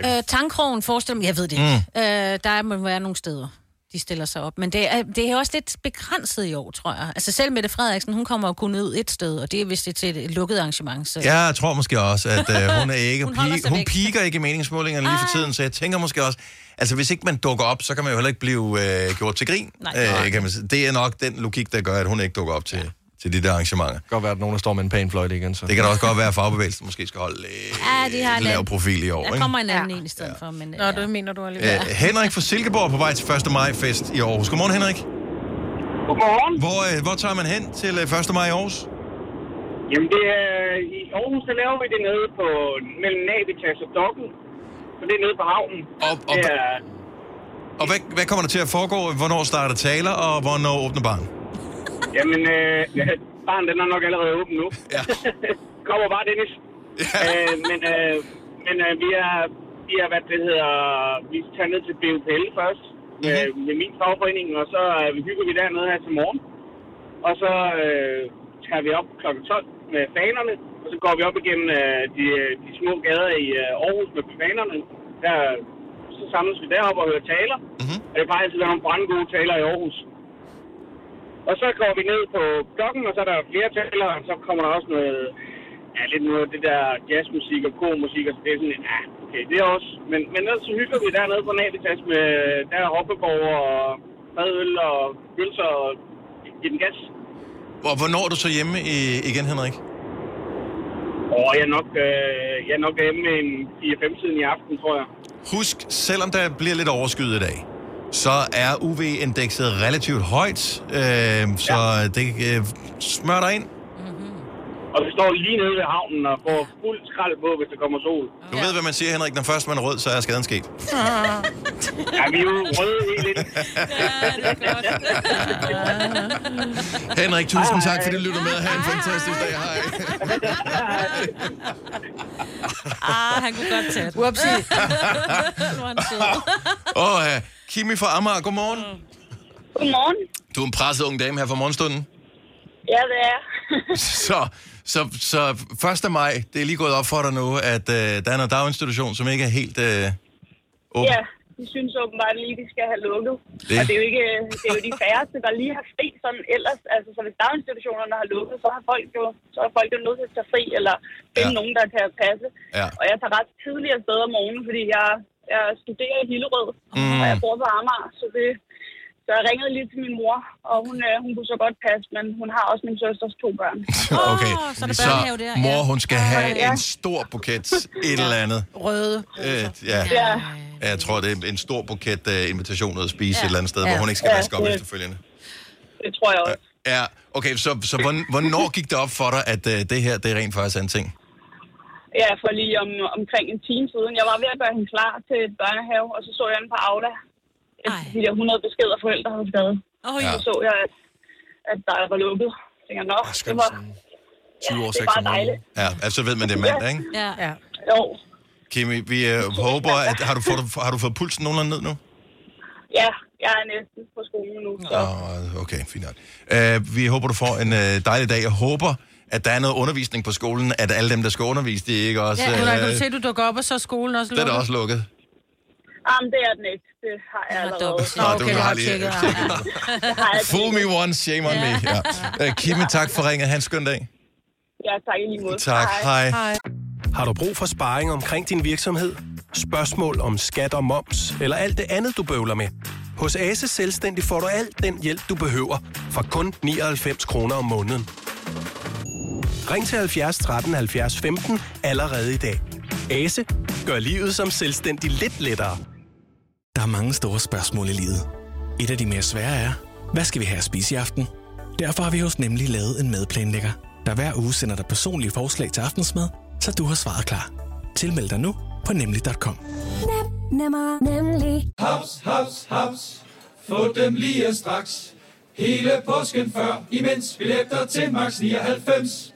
Øh, Tankrogen forestiller mig, jeg ved det ikke. Mm. Øh, der må være nogle steder, de stiller sig op. Men det er, det er også lidt begrænset i år, tror jeg. Altså selv Mette Frederiksen, hun kommer kun ud et sted, og det er vist det til et lukket arrangement. Så. Jeg tror måske også, at øh, hun er ikke... Hun pige, hun piker ikke i meningsmålingerne lige for tiden, så jeg tænker måske også... Altså, hvis ikke man dukker op, så kan man jo heller ikke blive øh, gjort til grin. Nej. Øh, kan man. Det er nok den logik, der gør, at hun ikke dukker op til, til de der arrangementer. det kan godt være, at nogen der står med en panfløjte igen. Så. Det kan da også godt være, at fagbevægelsen måske skal holde øh, Ja, de har en lav profil i år. Der Ikke? kommer en anden ja. en i stedet for. Men, Nå, ja. det mener du alligevel. Øh, Henrik fra Silkeborg på vej til 1. maj-fest i Aarhus. Godmorgen, Henrik. Godmorgen. Hvor, øh, hvor tager man hen til øh, 1. maj i Aarhus? Jamen, det er, i Aarhus, der laver vi det nede på, mellem Navitas og Dokken. Så det er nede på havnen. Og, og, Det er, og hvad, hvad kommer der til at foregå? Hvornår starter taler, og hvornår åbner barn? Jamen, øh, ja, barn, den er nok allerede åben nu. Ja. Kommer bare, Dennis. øh, men øh, men øh, vi er, vi er, hvad det hedder, vi tager ned til BUPL først med, Mhm. med min fagforening, og så øh, vi hygger vi dernede her til morgen. Og så øh, tager vi op kl. 12 med fanerne, og så går vi op igennem øh, de, de små gader i øh, Aarhus med fanerne. Der, så samles vi deroppe og hører taler. Mhm. Og det plejer altid at være nogle brandgode taler i Aarhus. Og så går vi ned på klokken, og så er der flere talere, og så kommer der også noget, ja, lidt noget det der jazzmusik og kormusik, og så det er sådan ja, okay, det er også. Men, men ellers så hygger vi dernede på Navitas med, der er hoppeborg og madøl og pølser og give den gas. Og hvornår er du så hjemme i, igen, Henrik? Og jeg er nok, øh, jeg er nok hjemme en 4-5 tiden i aften, tror jeg. Husk, selvom der bliver lidt overskyet i dag, så er UV-indekset relativt højt, øh, så ja. det øh, smør dig ind. Og vi står lige nede ved havnen og får fuld skrald på, hvis der kommer sol. Du ved, hvad man siger, Henrik. Når først man er rød, så er skaden sket. Ja, vi er jo røde helt lidt. Henrik, tusind tak, fordi du lytter med. Ha' en fantastisk dag. Hej. Ah, han kunne godt tage den. Whoopsie. Er sød. Og uh, Kimi fra Amager, godmorgen. Godmorgen. Du er en presset ung dame her fra morgenstunden. Ja, det er. Så, så, så 1. maj, det er lige gået op for dig nu, at uh, der er noget daginstitution, som ikke er helt uh, åben. Ja, de synes åbenbart lige, de skal have lukket. Det-. Og det er, jo ikke, det er jo de færreste, der lige har fri sådan ellers. Altså, så hvis daginstitutionerne har lukket, så har folk jo, så er folk jo nødt til at tage fri, eller finde ja. nogen, der kan passe. Ja. Og jeg tager ret tidligt afsted om morgenen, fordi jeg, jeg studerer i Hillerød, Mm. og jeg bor på Amager, så det... Så jeg ringede lige til min mor, og hun, øh, hun kunne så godt passe, men hun har også min søsters to børn. Okay, så er der så mor, ja. hun skal have Ja. en stor buket, et eller andet. Røde. Øh, ja. Ja, Jeg tror, det er en stor buket uh, invitationer at spise ja. et eller andet sted, Ja. hvor hun ikke skal Ja, vaske op det- efterfølgende. det tror jeg også. Ja, okay, så, så hvorn- hvornår gik det op for dig, at uh, det her, det er rent faktisk er en ting? Ja, for lige om, omkring en time siden. Jeg var ved at gøre hende klar til et børnehave, og så så jeg den på Aula. Ej. De der 100 beskeder forældre havde skrevet. Oj. Ja. Så så jeg, at, at der var lukket. Jeg tænker, nå, det var, sådan 20 år, det er 6 bare om morgenen. dejligt. Ja, altså så ved man, det er mandag, ikke? Ja. Ja. Jo, Kimi, vi uh, håber, at... Har du, fået, har du fået pulsen nogenlunde ned nu? ja, jeg er næsten på skolen nu. Så. Oh, okay, fint nok. Uh, vi håber, du får en uh, dejlig dag. Jeg håber, at der er noget undervisning på skolen, at alle dem, der skal undervise, de ikke også... Ja, øh, uh, kan du se, at du dukker op, og så er skolen også det er lukket? da også lukket. Jamen, det er den ikke. Det har jeg allerede. Nå, okay, du har har lige- tjekket. Fool me once, shame on me. Ja. Uh, Kimi, tak for ringet. Ha' en skøn dag. Ja, tak i lige måde. Tak, hej. Hej. Har du brug for sparring omkring din virksomhed? Spørgsmål om skat og moms, eller alt det andet, du bøvler med? Hos Ase Selvstændig får du alt den hjælp, du behøver, for kun 99 kroner om måneden. Ring til 70 13 70 15 allerede i dag. Ase gør livet som selvstændig lidt lettere. Der er mange store spørgsmål i livet. Et af de mere svære er, hvad skal vi have at spise i aften? Derfor har vi hos Nemlig lavet en madplanlægger, der hver uge sender dig personlige forslag til aftensmad, så du har svaret klar. Tilmeld dig nu på nemlig.com. Nem, nemmer, nemlig. Haps, haps, haps. Få dem lige straks. Hele påsken før, imens billetter til max 99.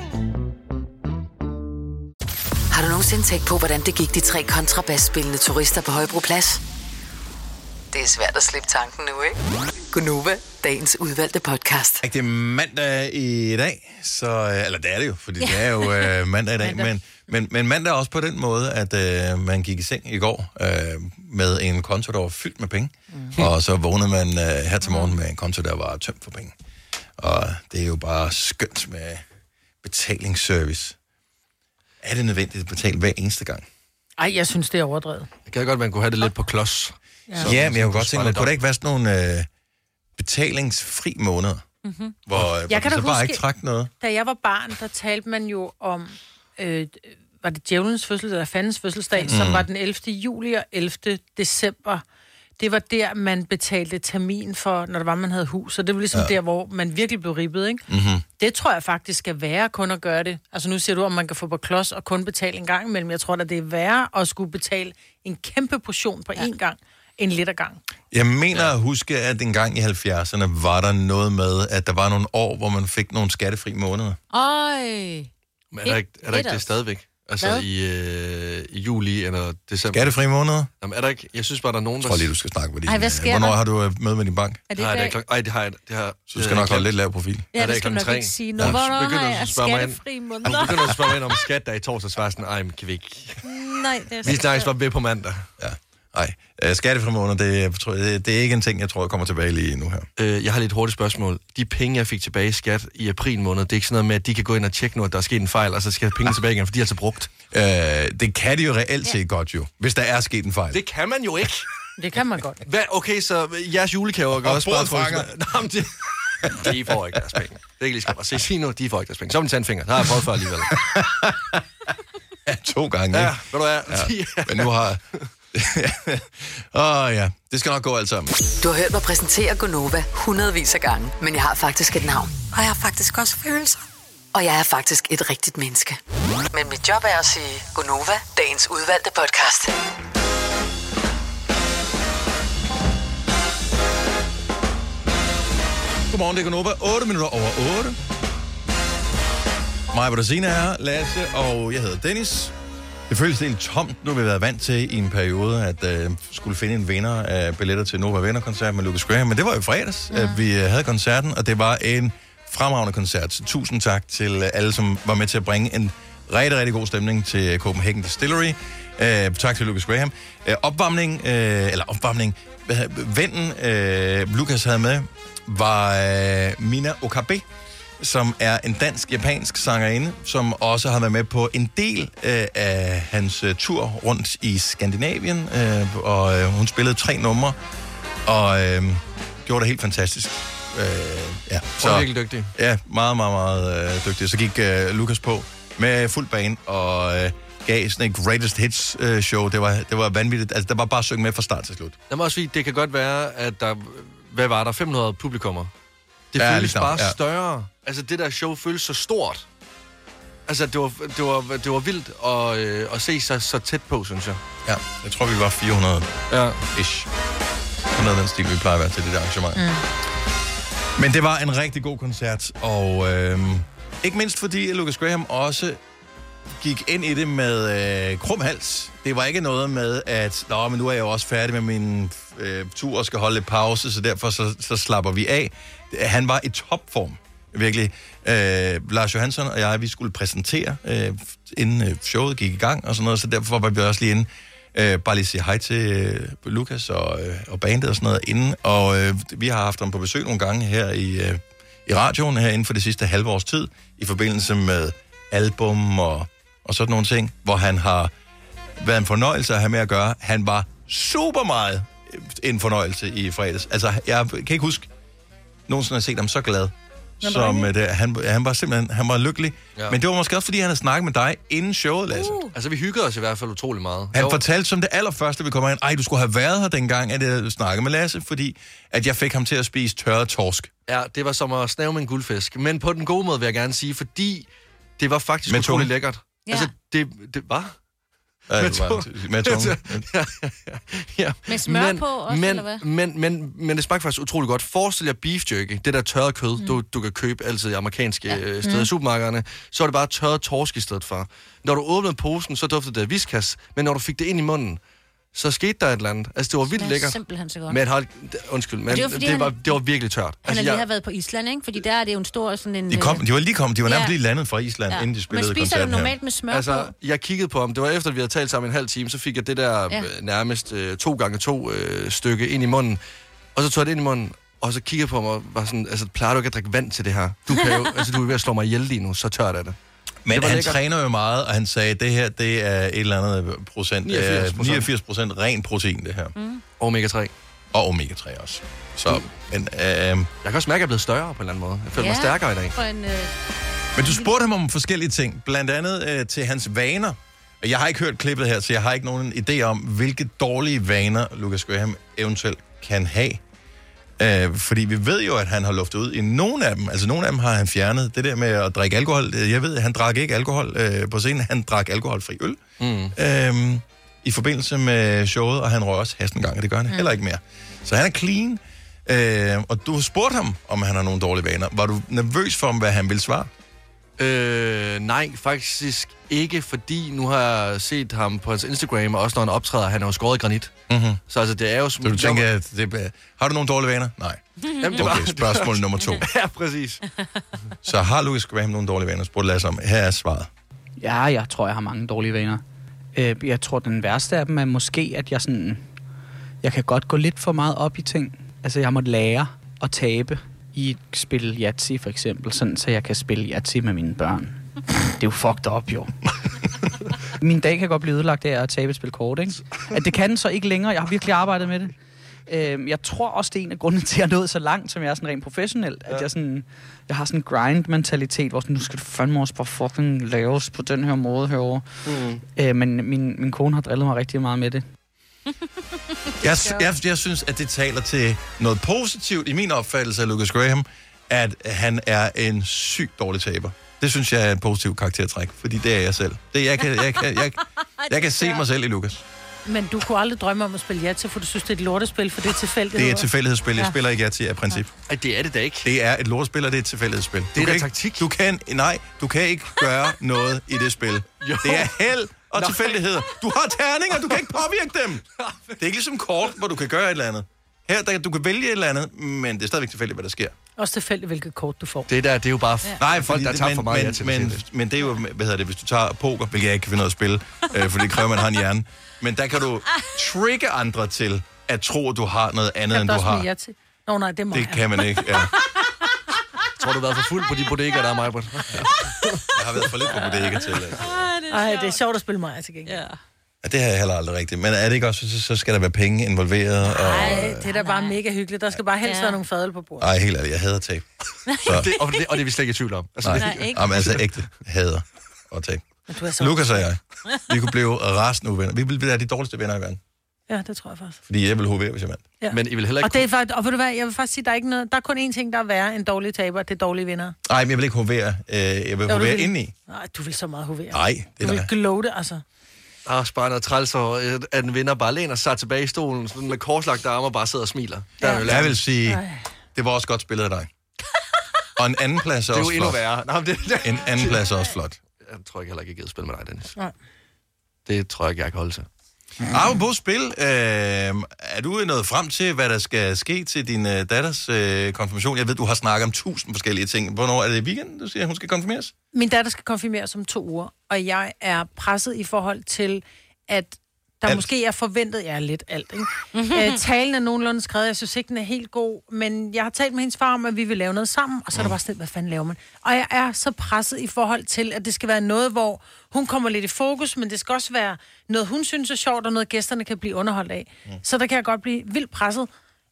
Har du nogensinde tænkt på, hvordan det gik de tre kontrabasspillende turister på Højbroplads? Det er svært at slippe tanken nu, ikke? Gunova, dagens udvalgte podcast. Det er mandag i dag, så, øh, eller det er det jo, fordi det er jo øh, mandag i dag, men, men, men mandag er også på den måde, at øh, man gik i seng i går øh, med en konto, der var fyldt med penge, mm. og så vågnede man øh, her til morgen med en konto, der var tømt for penge. Og det er jo bare skønt med betalingsservice. Er det nødvendigt at betale hver eneste gang? Ej, jeg synes, det er overdrevet. Det kan godt, man kunne have det lidt på klods. Ja. Ja, men jeg kunne godt tænke mig, kunne der ikke være sådan nogle øh, betalingsfri måneder, Mm-hmm. hvor, øh, hvor Jeg kan så bare huske- ikke træk noget? Da jeg var barn, der talte man jo om, øh, var det djævelens fødselsdag, eller fandens fødselsdag, mm. som var den 11. juli og 11. december. Det var der, man betalte termin for, når det var, man havde hus. Så det var ligesom Ja. ja. der, hvor man virkelig blev ribbet, ikke? Mm-hmm. Det tror jeg faktisk skal være kun at gøre det. Altså nu siger du, om man kan få på klods og kun betale en gang imellem. Jeg tror da, det er værre at skulle betale en kæmpe portion på én gang, en lidt ad gang. Jeg mener at huske, at en gang i 70'erne var der noget med, at der var nogle år, hvor man fik nogle skattefri måneder. Øj. Men er der ikke, er der ikke det stadigvæk? Altså Hvad? i, øh, i juli eller december. Skattefri måneder? Jamen, er der ikke? Jeg synes bare, der er nogen, Jeg tror lige, du skal snakke med din... Ej, hvad øh, sker Hvornår der? har du øh, møde med din bank? Er det Nej, det er dag? klok... Ej, det har jeg. Det har, Så du skal nok holde lidt lav profil. Ja, det er skal du klokken nok ikke sige. Ja. hvornår har jeg skattefri Når du måneder? begynder at spørge mig ind om skat, der er i torsdags, var sådan, ej, men kan vi ikke... Nej, det er Vi snakkes bare ved på mandag. Ja. Nej, øh, skattefri måneder, det, jeg tror, det, det er ikke en ting, jeg tror, jeg kommer tilbage lige nu her. Øh, jeg har lidt hurtigt spørgsmål. De penge, jeg fik tilbage i skat i april måned, det er ikke sådan noget med, at de kan gå ind og tjekke nu, at der er sket en fejl, og så skal penge tilbage igen, for de er altså brugt. Øh, det kan de jo reelt set godt jo, hvis der er sket en fejl. Det kan man jo ikke. Det kan man godt. Hvad? Okay, så jeres julegaver gør Og også bare... fanger. Nå, men det... De får ikke deres penge. Det er ikke lige skal bare se. Sig nu, de får ikke deres penge. Så må de tage en finger. Det har jeg prøvet før alligevel. Ja, to gange, Ja, ikke? ved du hvad? Ja. Men nu har... Åh oh, ja, det skal nok gå alt sammen. Du har hørt mig præsentere Gonova hundredvis af gange, men jeg har faktisk et navn. Og jeg har faktisk også følelser. Og jeg er faktisk et rigtigt menneske. Men mit job er at sige Gonova, dagens udvalgte podcast. Godmorgen, det er Gunova. 8 minutter over 8. Mig, Bettina er her, Lasse, og jeg hedder Dennis. Det føles helt tomt, nu har vi været vant til i en periode, at øh, skulle finde en vinder af billetter til Nova Venner-koncert med Lucas Graham. Men det var jo i fredags, at vi øh, havde koncerten, og det var en fremragende koncert. Så tusind tak til alle, som var med til at bringe en rigtig, rigtig god stemning til Copenhagen Distillery. Øh, tak til Lucas Graham. Øh, opvarmning, øh, eller opvarmning, vennen øh, Lucas havde med, var øh, Mina Okabe, som er en dansk-japansk sangerinde, som også har været med på en del øh, af hans øh, tur rundt i Skandinavien, øh, og øh, hun spillede tre numre, og øh, gjorde det helt fantastisk. Øh, ja, Så... Hun er virkelig dygtig. Ja, meget, meget, meget øh, dygtig. Så gik øh, Lukas på med fuld bane og øh, gav sådan et greatest hits øh, show. Det var, det var vanvittigt. Altså, der var bare synge med fra start til slut. Jeg må også sige, det kan godt være, at der... Hvad var der? 500 publikummer. Det Ja, føles knap, bare ja. større. Altså, det der show føles så stort. Altså, det var, det var, det var vildt at, øh, at se sig så tæt på, synes jeg. Ja, jeg tror, vi var 400 Ja. ish. Sådan den stil, vi plejer at være til det der arrangement. Mm. Men det var en rigtig god koncert, og øh, ikke mindst fordi at Lucas Graham også gik ind i det med øh, krum hals. Det var ikke noget med, at Nå, men nu er jeg jo også færdig med min øh, tur og skal holde lidt pause, så derfor så, så slapper vi af. Han var i topform, virkelig. Øh, Lars Johansson og jeg, vi skulle præsentere, øh, inden øh, showet gik i gang og sådan noget, så derfor var vi også lige inde øh, bare lige sige hej til øh, Lukas og, øh, og bandet og sådan noget inden. Og øh, vi har haft ham på besøg nogle gange her i, øh, i radioen her inden for det sidste halve års tid, i forbindelse med album og, og sådan nogle ting, hvor han har været en fornøjelse at have med at gøre. Han var super meget øh, en fornøjelse i fredags. Altså, jeg kan ikke huske nogensinde at set ham så glad. Som det, han, han var simpelthen han var lykkelig. Ja. Men det var måske også, fordi han havde snakket med dig inden showet, Lasse. Uh. Altså, vi hyggede os i hvert fald utrolig meget. Han Jo. fortalte som det allerførste, vi kommer ind, ej, du skulle have været her dengang, at jeg snakkede med Lasse, fordi at jeg fik ham til at spise tørret torsk. Ja, det var som at snave med en guldfisk. Men på den gode måde, vil jeg gerne sige, fordi det var faktisk utrolig lækkert. Ja. Altså, det, det var... Ja, Med tungen. med tungen. ja, ja, ja, ja. Med smør men, på også, men, eller hvad? Men, men, men det smagte faktisk utrolig godt. Forestil jer beef jerky, det der tørrede kød, mm. du, du kan købe altid i amerikanske ja. steder Mm. i supermarkederne, så er det bare tørret torsk i stedet for. Når du åbnede posen, så duftede det af viskas, men når du fik det ind i munden, så skete der et eller andet. Altså, det var vildt Det er lækkert. simpelthen så godt. Men hold, undskyld, men det det, var, det, han- var, det var virkelig tørt. Han Altså, har lige jeg, har været på Island, ikke? Fordi der er det jo en stor sådan en... De, kom, øh, de var lige kommet, de var nærmest Ja. lige landet fra Island, Ja. inden de spillede Men spiser du koncerten her. normalt med smør altså, på? jeg kiggede på ham. Det var efter, at vi havde talt sammen en halv time, så fik jeg det der Ja. ja. nærmest øh, to gange to øh, stykke ind i munden. Og så tog jeg det ind i munden, og så kiggede på ham og var sådan, altså, plejer du ikke at drikke vand til det her? Du, kan jo, altså, du er ved at slå mig ihjel lige nu, så tørt er det. Men han lækkert. træner jo meget, og han sagde, at det her, det er et eller andet procent, 89 øh, 89 procent ren protein, det her. Mm. Omega-3. Og omega-3 også. Så, men, øh, jeg kan også mærke, at jeg er blevet større på en eller anden måde. Jeg føler mig stærkere i dag. En, øh... Men du spurgte ham om forskellige ting, blandt andet øh, til hans vaner. Og Jeg har ikke hørt klippet her, så jeg har ikke nogen idé om, hvilke dårlige vaner Lucas Graham eventuelt kan have. Øh, fordi vi ved jo, at han har luftet ud i nogle af dem. Altså nogle af dem har han fjernet. Det der med at drikke alkohol. øh, Jeg ved, at han drak ikke alkohol øh, på scenen. Han drak alkoholfri øl. Mm. øh, i forbindelse med showet, og han røg også hasten en gang, og det gør han mm. heller ikke mere. Så han er clean, øh, og du har spurgt ham, om han har nogle dårlige vaner. Var du nervøs for, hvad han ville svare? Øh, nej, faktisk ikke, fordi nu har jeg set ham på hans Instagram, og også når han optræder, han er jo skåret i granit. Mm-hmm. Så altså, det er jo... Så du tænker, at det, er- har du nogle dårlige vaner? Nej. Jamen, det var- okay, spørgsmål nummer to. ja, præcis. Så har Lucas Graham nogle dårlige vaner? Spurgte Lasse om. Her er svaret. Ja, jeg tror, jeg har mange dårlige vaner. Øh, Jeg tror, den værste af dem er måske, at jeg sådan... Jeg kan godt gå lidt for meget op i ting. Altså, jeg måtte lære at tabe i et spil Yahtzee, for eksempel, sådan, så jeg kan spille Yahtzee med mine børn. Det er jo fucked up, jo. Min dag kan godt blive ødelagt af at tabe et spil kort, ikke? At det kan den så ikke længere. Jeg har virkelig arbejdet med det. Øhm, jeg tror også, det er en af grundene til, at jeg er nået så langt, som jeg er sådan rent professionelt. At jeg, sådan, jeg har sådan en grind-mentalitet, hvor sådan, nu skal du fandme også bare fucking laves på den her måde herovre. Mm. Øh, men min, min kone har drillet mig rigtig meget med det. Jeg, jeg, jeg synes, at det taler til noget positivt i min opfattelse af Lucas Graham, at han er en sygt dårlig taber. Det synes jeg er et positivt karaktertræk, fordi det er jeg selv. Det, jeg, kan, jeg, kan, jeg, jeg kan se mig selv i Lucas. Men du kunne aldrig drømme om at spille ja til, for du synes, det er et lortespil, for det er tilfældigt. Det er et tilfældighedsspil. Jeg Ja. spiller ikke til af princip. Ej, det er det da ikke. Det er et lortespil, og det er et tilfældighedsspil. Det er du da kan taktik. Ikke, du kan, nej, du kan ikke gøre noget i det spil. Jo. Det er held og Nej. tilfældigheder. Du har terninger, du kan ikke påvirke dem. Det er ikke ligesom kort, hvor du kan gøre et eller andet. Her, der, du kan vælge et eller andet, men det er stadigvæk tilfældigt, hvad der sker. Også tilfældigt, hvilket kort du får. Det der, det er jo bare Ja. Nej, folk, der det- tager men, for meget men, ja til men, men det er jo, hvad hedder det, hvis du tager poker, hvilket jeg ikke kan finde af at spille, øh, for det kræver, at man har en hjerne. Men der kan du trigge andre til at tro, at du har noget andet, Kan end du du også med har. til? Nå nej, det må Det jeg. kan man ikke, ja. Tror du har været for fuld på de bodegaer, der er mig, Britt? Jeg har været for lidt på bodega til. øh. Ej, det er sjovt at spille mig til gengæld. Ja. Ja, det har jeg heller aldrig rigtigt. Men er det ikke også, så, så skal der være penge involveret? Og... Ej, det er da bare mega hyggeligt. Der skal bare helst Ja. være nogle fadel på bordet. Ej, helt ærligt, jeg hader tab. Så, det, og, det, og det er vi slet ikke i tvivl om. Altså, nej, det, ikke? Jamen, altså ægte hader at tab. Men du er så... Lukas og jeg, vi kunne blive rasende uvenner. Vi ville være de dårligste venner i verden. Ja, det tror jeg faktisk. Fordi jeg ville hovere, hvis jeg vandt. Ja. Men I vil heller ikke Og, det er faktisk, og ved du hvad, jeg vil faktisk sige, der er, ikke noget, der er kun én ting, der er værre end dårlige taber, det er dårlige vinder. Nej, men jeg vil ikke hovere. Øh, jeg vil Jo, du hovere vil. indeni. Nej, du vil så meget hovere. Nej, det Du er vil der. glow det, altså. Der også bare noget træls over, øh, at en vinder bare læner sig tilbage i stolen, sådan med korslagte arme og bare sidder og smiler. Der er jo Jeg vil sige, Ej. det var også godt spillet af dig. Og en anden plads er Det er jo også endnu flot. værre. Nej, men det, det, En anden plads er også flot. Jeg tror ikke heller ikke, jeg gider spille med dig, Dennis. Nej. Det tror jeg ikke, jeg kan holde til. Mm-hmm. Apropos spil, øh, er du nået frem til, hvad der skal ske til din øh, datters øh, konfirmation? Jeg ved, du har snakket om tusind forskellige ting. Hvornår er det i weekenden, du siger, hun skal konfirmeres? Min datter skal konfirmeres om to uger, og jeg er presset i forhold til, at der Alt. måske er forventet, ja, lidt alt, ikke? øh, talen er nogenlunde skrevet, jeg synes ikke, den er helt god, men jeg har talt med hendes far om, at vi vil lave noget sammen, og så er der bare sådan, hvad fanden laver man? Og jeg er så presset i forhold til, at det skal være noget, hvor hun kommer lidt i fokus, men det skal også være noget, hun synes er sjovt, og noget, gæsterne kan blive underholdt af. Mm. Så der kan jeg godt blive vildt presset.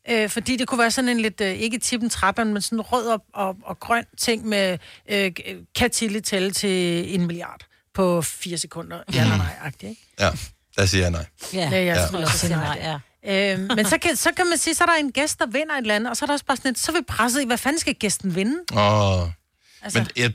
Øh, fordi det kunne være sådan en lidt, øh, ikke tippen trappen, men sådan rød og, og, og grøn ting med, øh, kan Tilly tælle til en milliard på fire sekunder? Ja eller nej, agtigt, ikke? Ja, der siger jeg nej. Ja, ja jeg skulle også sige nej. Ja. Øhm, men så kan, så kan man sige, så er der en gæst, der vinder et eller andet, og så er der også bare sådan et, så er vi presset i, hvad fanden skal gæsten vinde? Åh. Altså- Altså... Men jeg,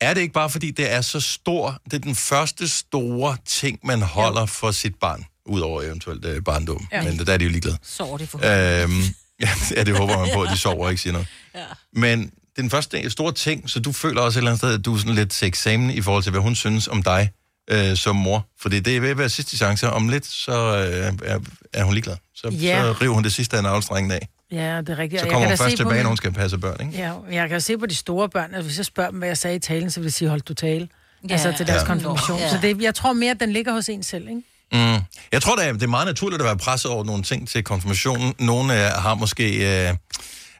er det ikke bare, fordi det er så stor, det er den første store ting, man holder jo. for sit barn, udover eventuelt øh, barndom. Ja. Ja. Men der er de jo ligeglade. Sover de for Øhm, ja, det håber man på, at de sover og ikke siger noget. Ja. Men det er den første store ting, så du føler også et eller andet sted, at du er sådan lidt til eksamen i forhold til, hvad hun synes om dig øh, som mor. Fordi det er ved at være sidste chance. Om lidt, så øh, er, er hun ligeglad. Så, Ja. så river hun det sidste af navlestrengen af. Ja, det er rigtigt. Så jeg kommer kan hun da først se på tilbage, min- når hun skal passe børn, ikke? Ja, jeg kan se på de store børn, at hvis jeg spørger dem, hvad jeg sagde i talen, så vil de sige, hold du tale. Ja. Altså til deres Ja. konfirmation. Ja. Så det, jeg tror mere, at den ligger hos en selv, ikke? Mm. Jeg tror, det er, det er meget naturligt at være presset over nogle ting til konfirmationen. Nogle øh, har måske øh,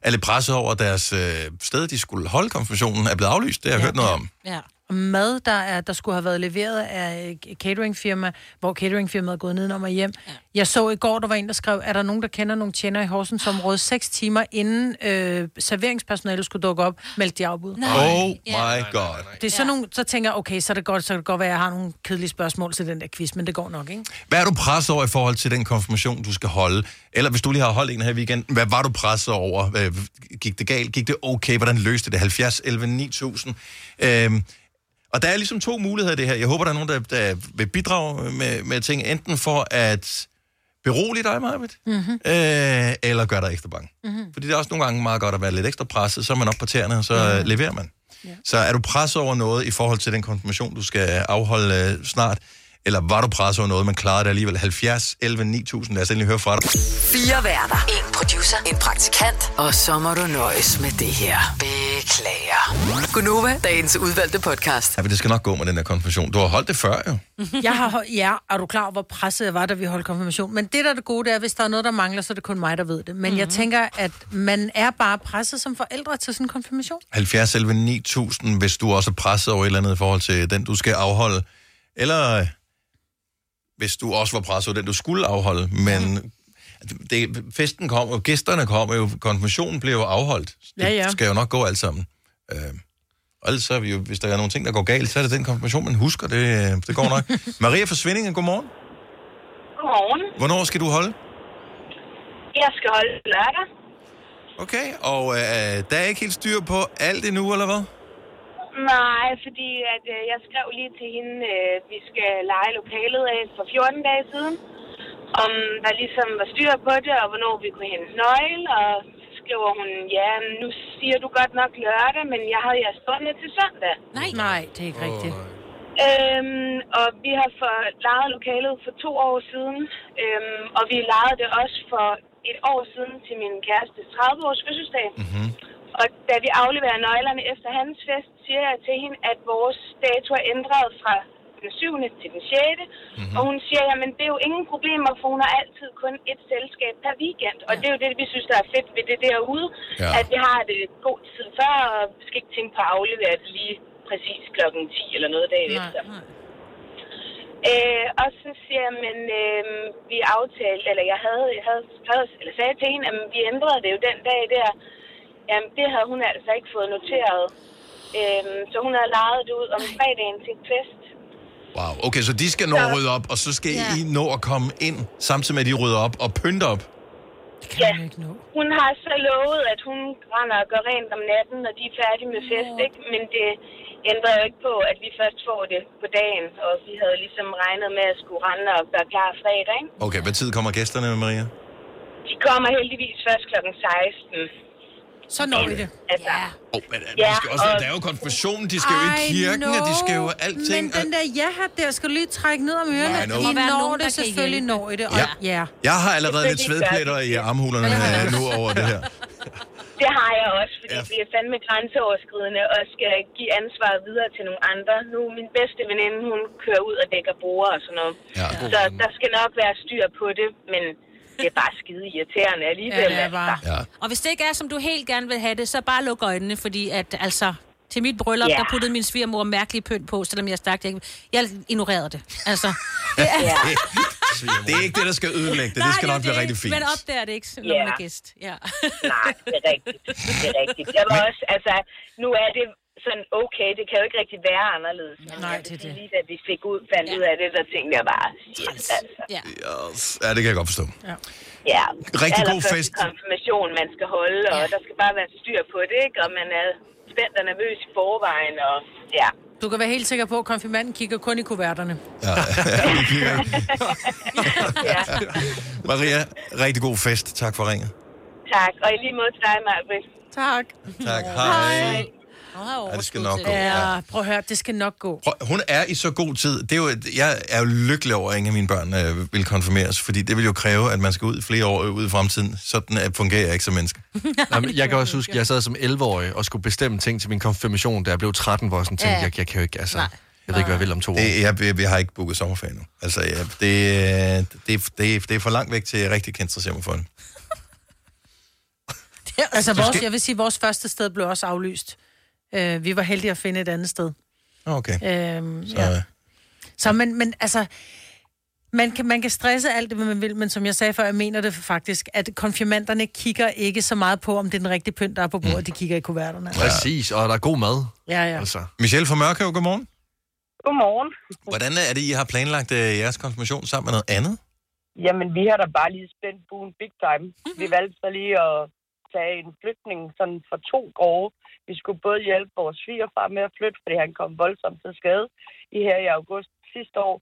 er lidt presset over at deres øh, sted, de skulle holde konfirmationen, er blevet aflyst. Det har jeg hørt noget om. Ja. Og mad, der, er, der skulle have været leveret af et cateringfirma, hvor cateringfirmaet er gået nedenom og hjem. Ja. Jeg så i går, der var en, der skrev, er der nogen, der kender nogle tjener i Horsens område, seks timer inden øh, serveringspersonalet skulle dukke op, meldte de afbud. Oh my god. Det er sådan nogle, så tænker jeg, okay, så er det godt, så kan det godt være, at jeg har nogle kedelige spørgsmål til den der quiz, men det går nok, ikke? Hvad er du presset over i forhold til den konfirmation, du skal holde? Eller hvis du lige har holdt en her i weekenden, hvad var du presset over? Hvad- Gik det galt? Gik det okay? Hvordan løste det? 70, 11, 9000? Øhm, og der er ligesom to muligheder i det her. Jeg håber, der er nogen, der, der vil bidrage med, med ting, enten for at berolige dig, Marvitt, Mm-hmm. øh, eller gøre dig ekstra bange. Mm-hmm. Fordi det er også nogle gange meget godt at være lidt ekstra presset, så er man op på tæerne, og så ja. leverer man. Ja. Så er du presset over noget i forhold til den konfirmation, du skal afholde øh, snart, eller var du presset over noget, man klarede det alligevel? 70, 11, 9000, lad os endelig høre fra dig. Fire værter. En producer. En praktikant. Og så må du nøjes med det her. Beklager. Gunova, dagens udvalgte podcast. Ja, men det skal nok gå med den der konfirmation. Du har holdt det før, jo. Jeg har, ja, er du klar over, hvor presset jeg var, da vi holdt konfirmation? Men det, der er det gode, det er, hvis der er noget, der mangler, så er det kun mig, der ved det. Men mm-hmm. jeg tænker, at man er bare presset som forældre til sådan en konfirmation. 70, 11, 9000, hvis du også er presset over et eller andet i forhold til den, du skal afholde. Eller hvis du også var presset den, du skulle afholde. Men det, festen kom, og gæsterne kom jo, konfirmationen blev jo afholdt. Det Ja, ja. skal jo nok gå alt sammen. Øh, og ellers så er vi jo, hvis der er nogle ting, der går galt, så er det den konfirmation, man husker. Det, øh, det går nok. Maria fra Svindingen, godmorgen. Godmorgen. Hvornår skal du holde? Jeg skal holde lørdag. Okay, og øh, der er ikke helt styr på alt endnu, eller hvad? Nej, fordi at, øh, jeg skrev lige til hende, øh, vi skal lege lokalet af for 14 dage siden. Om der ligesom var styr på det, og hvornår vi kunne hente nøgle. Og så skriver hun, ja, nu siger du godt nok lørdag, men jeg havde jeg stående til søndag. Nej. Nej, det er ikke rigtigt. Øhm, og vi har for lejet lokalet for to år siden, øhm, og vi lejede det også for et år siden til min kærestes 30-års fødselsdag. Mm-hmm. Og da vi afleverer nøglerne efter hans fest, siger jeg til hende, at vores dato er ændret fra den 7. til den 6. Mm-hmm. Og hun siger, jamen det er jo ingen problemer, for hun har altid kun et selskab per weekend. Og det er jo det, vi synes, der er fedt ved det derude, Ja. at vi har det god tid før, og vi skal ikke tænke på at aflevere det lige præcis klokken 10 eller noget dagen efter. Øh, og så siger jeg, men øh, vi aftalte, eller jeg havde, jeg havde skrevet, eller sagde til hende, at vi ændrede det jo den dag der. Jamen, det havde hun altså ikke fået noteret. Øh, så hun havde lejet det ud om fredagen til en fest. Wow, okay, så de skal nå at rydde op, og så skal Ja. I nå at komme ind, samtidig med, at de rydder op og pynter op. ja. Hun har så lovet, at hun render og gør rent om natten, når de er færdige med fest, ikke? Men det ændrer jo ikke på, at vi først får det på dagen. Og vi havde ligesom regnet med at skulle rende og gøre klar fredag, ikke? Okay, hvad tid kommer gæsterne, Maria? De kommer heldigvis først klokken 16. Så når vi det. Altså, ja. Oh, men, Ja, de skal også, og- der er jo konfirmation, de skal jo i kirken, og de skal jo alting. Men den der ja-hat der, skal du lige trække ned om ørerne. I når nogen, der det, selvfølgelig når I det. Og Ja. ja. Jeg har allerede lidt svedpletter i armhulerne øh, nu over det her. Det har jeg også, fordi ja. vi er fandme grænseoverskridende og skal give ansvaret videre til nogle andre. Nu min bedste veninde, hun kører ud og dækker borer og sådan noget. Ja. Så der skal nok være styr på det, men det er bare skide irriterende alligevel. Ja, det er bare. Ja. Og hvis det ikke er, som du helt gerne vil have det, så bare luk øjnene, fordi at altså... Til mit bryllup, Ja. der puttede min svigermor mærkelig pynt på, selvom jeg stak det ikke. Jeg ignorerede det. Altså, det er, Ja. Det er ikke det, der skal ødelægge det. Det skal nok blive rigtig fint. Men opdager det ikke, når Ja. man er gæst. Ja. Nej, det er rigtigt. Det er rigtigt. Jeg var også, altså, nu er det sådan, okay, det kan jo ikke rigtig være anderledes. Nej, det er det. Lige da vi fik ud, fandt ud af det, der tænkte jeg bare, shit, altså. Ja. Ja, det kan jeg godt forstå. Ja. Rigtig god fest. konfirmation, man skal holde, og der skal bare være styr på det, ikke? Og man er spændt og nervøs i forvejen, og ja. Du kan være helt sikker på, at konfirmanden kigger kun i kuverterne. Maria, rigtig god fest. Tak for ringet. Tak, og i lige måde til dig, Marvind. Tak. Tak. Hej. Ja, det skal nok gå. Ja, prøv at høre, det skal nok gå. Prøv, hun er i så god tid. Det er jo, jeg er jo lykkelig over, at ingen af mine børn øh, vil konfirmeres, fordi det vil jo kræve, at man skal ud flere år ud i fremtiden. Sådan øh, fungerer jeg ikke som menneske. Jamen, jeg kan også huske, at jeg sad som 11-årig og skulle bestemme ting til min konfirmation, da jeg blev 13, hvor jeg sådan tænkte, Ja. ja. jeg, jeg kan jo ikke, altså... Jeg ved ikke, hvad jeg vil om to år. Det, jeg, jeg, jeg har ikke booket sommerferie nu. Altså, jeg, det, det, det, det, det er for langt væk til, at jeg rigtig kan interessere mig for den. Altså, vores, skal- jeg vil sige, vores første sted blev også aflyst. Uh, vi var heldige at finde et andet sted. Okay. Øhm, Så, ja. Så men, men altså, man kan, man kan stresse alt det, hvad man vil, men som jeg sagde før, jeg mener det faktisk, at konfirmanderne kigger ikke så meget på, om det er den rigtige pynt, der er på bordet. Mm. De kigger i kuverterne. Præcis, og der er god mad. Ja, ja. Altså. Michelle fra Mørkøv, godmorgen. Godmorgen. Hvordan er det, I har planlagt øh, jeres konfirmation sammen med noget andet? Jamen, vi har da bare lige spændt buen big time. Mm-hmm. Vi valgte så lige at tage en flytning sådan for to gårde. Vi skulle både hjælpe vores svigerfar med at flytte, fordi han kom voldsomt til skade i her i august sidste år.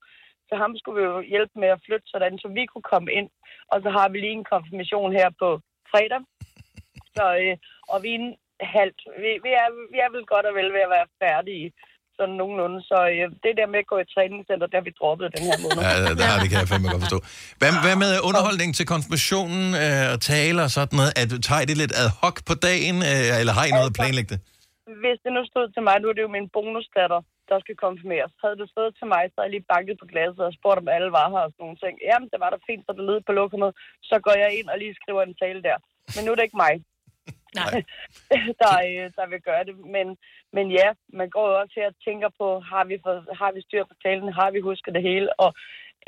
Så ham skulle vi jo hjælpe med at flytte, sådan så vi kunne komme ind. Og så har vi lige en konfirmation her på fredag. Så, øh, og vi er en halvt. Vi, vi, er, vi er vel godt og vel ved at være færdige sådan nogenlunde. Så øh, det der med at gå i træningscenter, der har vi droppet den her måned. Ja, det, har, det kan jeg fandme godt forstå. Hvad, hvad med underholdning til konfirmationen øh, og taler og sådan noget? At, tager I det lidt ad hoc på dagen, øh, eller har I noget at planlægge det? Hvis det nu stod til mig, nu er det jo min bonusdatter, der skal konfirmeres. Havde det stået til mig, så havde jeg lige banket på glasset og spurgt, om alle var her og sådan nogle ting. Jamen, det var da fint, så det lød på lokummet. Så går jeg ind og lige skriver en tale der. Men nu er det ikke mig, Nej. der, øh, der vil gøre det. Men, men ja, man går jo også her og tænker på, har vi, for, har vi styr på talen? Har vi husket det hele? Og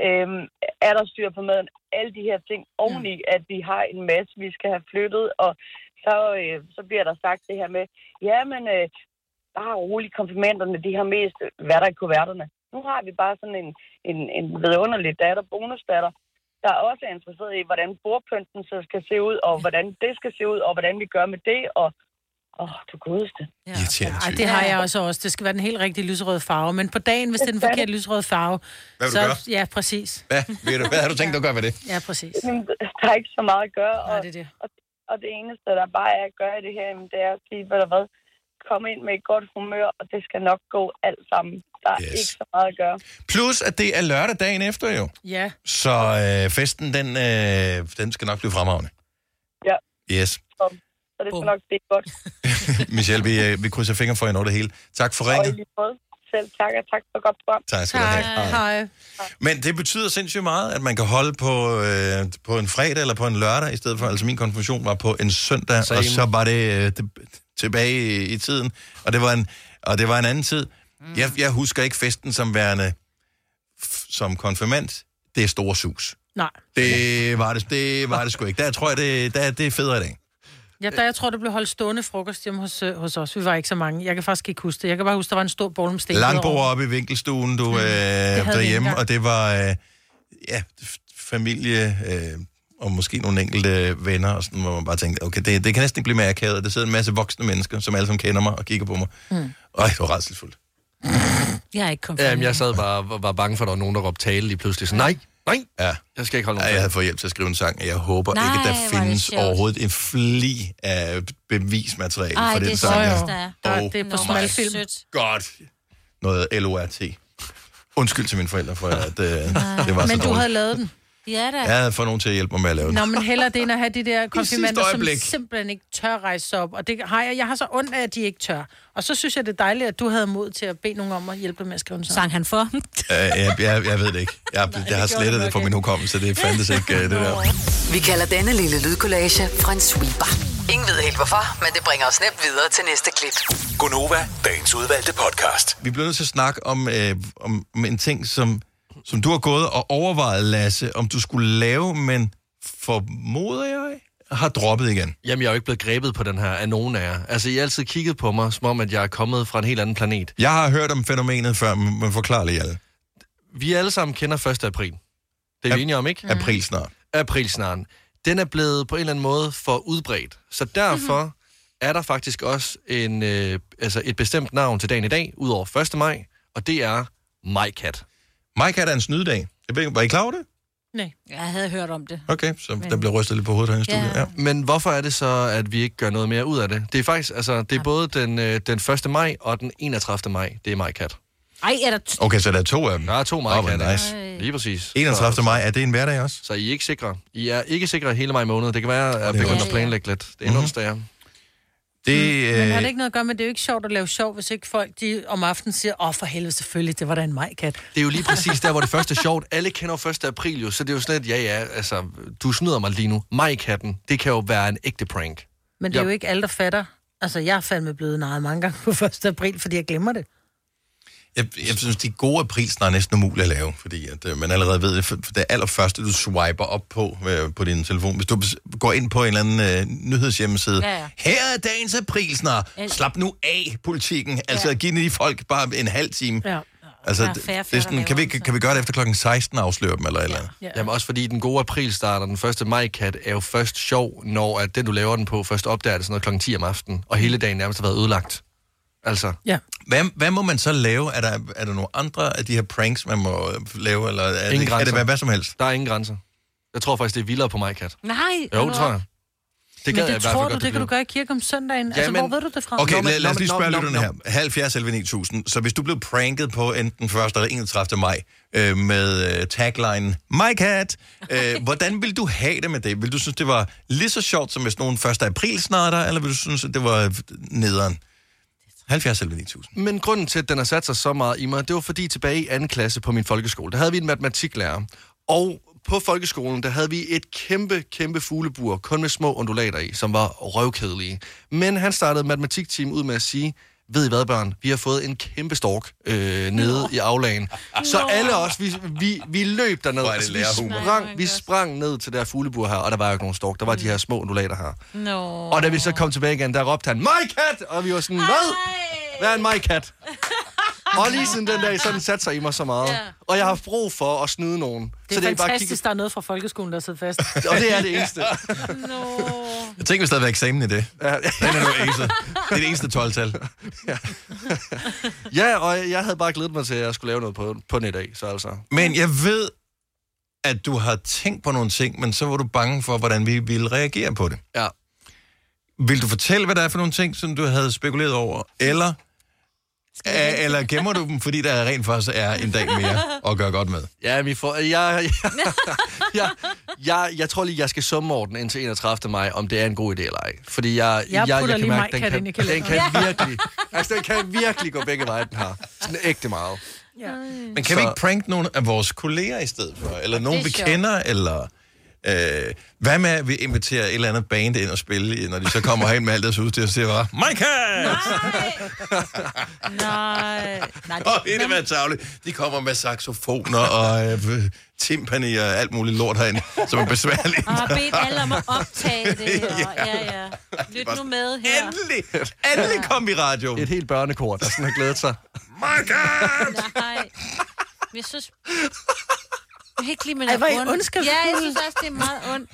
øhm, er der styr på maden? Alle de her ting oveni, at vi har en masse, vi skal have flyttet. Og så, øh, så bliver der sagt det her med, ja, men øh, bare roligt, konfirmanderne, de har mest, hvad der er i kuverterne. Nu har vi bare sådan en, en, en vidunderlig datter, bonusdatter, der er også interesseret i, hvordan bordpynten så skal se ud, og hvordan det skal se ud, og hvordan vi gør med det, og åh, du godeste. Ja. Ej, det har jeg også også. Det skal være den helt rigtige lyserøde farve. Men på dagen, hvis det er den forkerte lyserøde farve... Hvad vil så, du gøre? Ja, præcis. Hvad, ved du, hvad har du tænkt dig at gøre ved det? Ja, præcis. Men der er ikke så meget at gøre, og, Nej, det er det. Og, og det eneste, der bare er at gøre i det her, det er at sige, hvad der hvad, kom ind med et godt humør, og det skal nok gå alt sammen. Der er Yes. ikke så meget at gøre. Plus, at det er lørdag dagen efter jo. Ja. Så øh, festen, den, øh, den skal nok blive fremragende. Ja. Yes. Så, så det skal nok blive godt. Michelle, vi, øh, vi krydser fingre for jer over det hele. Tak for Og i lige måde. Selv tak, og tak for godt program. Tak skal du have. Hej. Men det betyder sindssygt meget, at man kan holde på, øh, på en fredag eller på en lørdag, i stedet for, altså min konfirmation var på en søndag, Same. og så var det øh, det tilbage i, i tiden, og det var en, og det var en anden tid. Jeg, jeg husker ikke festen som værende som konfirmand. Det er store sus. Nej. Det var det, det, var det sgu ikke. Der tror jeg, det, der, det er federe i dag. Ja, der, jeg tror, det blev holdt stående frokost hjemme hos, øh, hos os. Vi var ikke så mange. Jeg kan faktisk ikke huske det. Jeg kan bare huske, der var en stor bowl med sten. Langbord oppe i vinkelstuen, du øh, havde vi derhjemme, og det var øh, ja, familie øh, og måske nogle enkelte venner, og sådan, hvor man bare tænkte, okay, det, det kan næsten ikke blive mere akavet. Der sidder en masse voksne mennesker, som alle sammen kender mig og kigger på mig. Mm. Øj, det var rædselsfuldt. Jeg er ikke konfirmeret. Jamen, jeg sad bare og var bange for, at der var nogen, der råbte tale lige pludselig. Så nej, nej, Ja. jeg skal ikke holde Ja, nogen jeg havde fået hjælp til at skrive en sang, og jeg håber Nej, ikke, at der er det findes overhovedet en fli af bevismateriale Ej, for det den er sang. her. der er. Der, Oh det er på smalfilm. Godt. Noget LORT. Undskyld til mine forældre for, at øh, det var så Men du havde lavet den. Ja da. Jeg havde fået nogen til at hjælpe mig med at lave det. Nå, men hellere det, end at have de der konfirmander, som simpelthen ikke tør rejse sig op. Og det har jeg. Jeg har så ondt af, at de ikke tør. Og så synes jeg, det er dejligt, at du havde mod til at bede nogen om at hjælpe med at skrive en sang. Sang han for? Uh, jeg, jeg, jeg ved det ikke. Jeg, jeg har slettet det fra min hukommelse. Det fandtes ikke, uh, det der. Vi kalder denne lille lydkollage en sweeper. Ingen ved helt hvorfor, men det bringer os nemt videre til næste klip. Gunova, dagens udvalgte podcast. Vi bliver nødt til at snakke om, øh, om, om en ting, som, som du har gået og overvejet, Lasse, om du skulle lave, men formoder jeg, har droppet igen. Jamen, jeg er jo ikke blevet grebet på den her af nogen af jer. Altså, I har altid kigget på mig, som om, at jeg er kommet fra en helt anden planet. Jeg har hørt om fænomenet før, men forklar lige alle. Vi alle sammen kender 1. april. Det er vi enige om, ikke? April snart. April snart. Den er blevet på en eller anden måde for udbredt. Så derfor Mhm. mm-hmm. er der faktisk også en, øh, altså et bestemt navn til dagen i dag, udover 1. maj, og det er MyCat. MyCat er en snydedag. Jeg ved, ikke, var I klar over det? Nej. Jeg havde hørt om det. Okay, så der bliver rystet lidt på hovedet her i studiet. Ja. Men hvorfor er det så, at vi ikke gør noget mere ud af det? Det er faktisk, altså, det er både den, øh, den 1. maj og den 31. maj, det er MyCat. Ej, er der... T- Okay, så der er to af dem. Der er to Åh, hvor MyCat. nice. Lige præcis. 31. maj, er det en hverdag også? Så I er ikke sikre. I er ikke sikre hele maj måned. Det kan være, at jeg det er begynder at planlægge lidt. Det er en Mhm. onsdag, ja. Det, Men har øh, det ikke noget at gøre med, det er jo ikke sjovt at lave sjov, hvis ikke folk de om aftenen siger, åh for helvede selvfølgelig, det var da en majkat. Det er jo lige præcis der, hvor det første er sjovt. Alle kender jo 1. april jo, så det er jo lidt, ja ja, altså, du snyder mig lige nu. Majkatten, det kan jo være en ægte prank. Men det er jo ikke alle, der fatter. Altså, jeg er fandme blevet narret mange gange på 1. april, fordi jeg glemmer det. Jeg, jeg synes, de gode aprilsnar er næsten umulige at lave, fordi at, øh, man allerede ved det. For det allerførste, du swiper op på øh, på din telefon. Hvis du går ind på en eller anden øh, nyhedshjemmeside. Ja, ja. Her er dagens aprilsnar. Ja. Slap nu af, politikken. Altså, giv de folk bare en halv time. Ja. Altså, er det, færre det er sådan, kan, vi, kan vi gøre det efter klokken 16 og afsløre dem, eller eller andet? Ja. Jamen også fordi den gode april starter, den første majkat, er jo først sjov, når at den, du laver den på, først opdager det sådan noget klokken 10 om aftenen, og hele dagen nærmest har været ødelagt. Altså, Ja. Hvad, hvad må man så lave? Er der, er der nogle andre af de her pranks, man må øh, lave, eller er, ingen det, kan grænser. det være hvad som helst? Der er ingen grænser. Jeg tror faktisk, det er vildere på majkat. Nej. Jo, det tror jeg. Det Men jeg det hvert tror du, godt, det kan du gøre i kirke om søndagen. Ja, altså, men- hvor ved du det fra? Okay, Nå, men- lad, lad os lige spørge lytterne her. 70 11 9000. Så hvis du blev pranket på enten 1. eller 31. maj øh, med øh, tagline My Cat, øh, hvordan vil du have det med det? Vil du synes, det var lige så sjovt som hvis nogen 1. april snatter, eller vil du synes, at det var øh, nederen? 70 11 9000. Men grunden til, at den har sat sig så meget i mig, det var fordi tilbage i anden klasse på min folkeskole, der havde vi en matematiklærer. Og på folkeskolen, der havde vi et kæmpe, kæmpe fuglebur, kun med små undulater i, som var røvkedelige. Men han startede matematikteam ud med at sige, ved I hvad, børn? Vi har fået en kæmpe stork øh, nede i aflagen. Så alle os, vi, vi, vi løb derned. Hvor er det Altså, vi, sprang, vi sprang ned til der fuglebur her, og der var jo ikke nogen stork. Der var de her små undulater her. Nå. Og da vi så kom tilbage igen, der råbte han, My cat! Og vi var sådan, hvad? Hvad er en my cat? Og lige siden den dag, så har den sat sig i mig så meget. Ja. Og jeg har haft brug for at snyde nogen. Det er så fantastisk, kigge... der er noget fra folkeskolen, der sidder fast. Og det er det eneste. Jeg tænker, hvis der havde været eksamen i det. Den er du acet. Det er det eneste 12-tal. Ja, og jeg havde bare glædet mig til, at jeg skulle lave noget på, på net af. Så altså. Men jeg ved, at du har tænkt på nogle ting, men så var du bange for, hvordan vi ville reagere på det. Ja. Vil du fortælle, hvad der er for nogle ting, som du havde spekuleret over? Eller, øh, eller gemmer du dem, fordi der rent faktisk er en dag mere at gøre godt med? Ja, vi får... Jeg, jeg, jeg, jeg, jeg tror lige, jeg skal summe over den indtil 31. maj, om det er en god idé eller ej. Fordi jeg, Jeg jeg, jeg lige kan mærke, den kan, ind i den kan virkelig... Altså, den kan virkelig gå begge veje, den her. Sådan ægte meget. Ja. Men kan Så- vi ikke prank nogle af vores kolleger i stedet for? Eller nogen, vi er kender? Eller øh, hvad med, at vi inviterer et eller andet band ind og spille, når de så kommer hen med alt deres udstyr og siger bare, My cat! Nej. Nej, Åh, det er tavligt. De kommer med saxofoner og øh, timpani og alt muligt lort herinde, som er besværligt. Og har bedt alle om at optage det. Og, ja, ja. Lyt nu med her. Endelig! Endelig kom vi i radio. Et helt børnekor, der sådan har glædet sig. My cat! Nej. Jeg synes... Lige, man Ej, hvor er ond. ondskabsfulde. Ja, jeg synes også, det er meget ondt.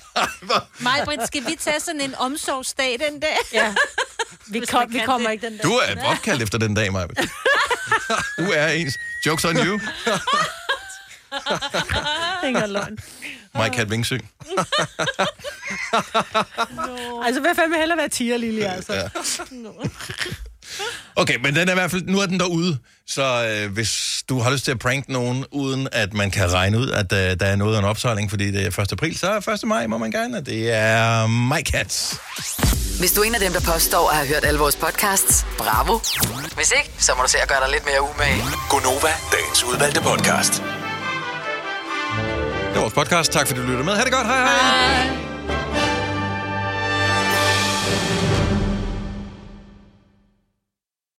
Majbrit, skal vi tage sådan en omsorgsdag den dag? Ja. Vi, Hvis kom, vi kan kommer det. ikke den dag. Du er opkaldt efter den dag, Maja. Du er ens. Jokes on you. Det er ikke løgn. My cat Vingsø. Altså, hvad fanden vil hellere være tiger, Lille, altså? Ja. Okay, men den er i hvert fald, nu er den derude, så øh, hvis du har lyst til at pranke nogen, uden at man kan regne ud, at øh, der er noget af en opsejling, fordi det er 1. april, så er 1. maj, må man gerne, og det er MyCats. Hvis du er en af dem, der påstår at have hørt alle vores podcasts, bravo. Hvis ikke, så må du se at gøre dig lidt mere umage. Gonova, dagens udvalgte podcast. Det var vores podcast. Tak fordi du lyttede med. Ha' det godt. Hej hej. hej.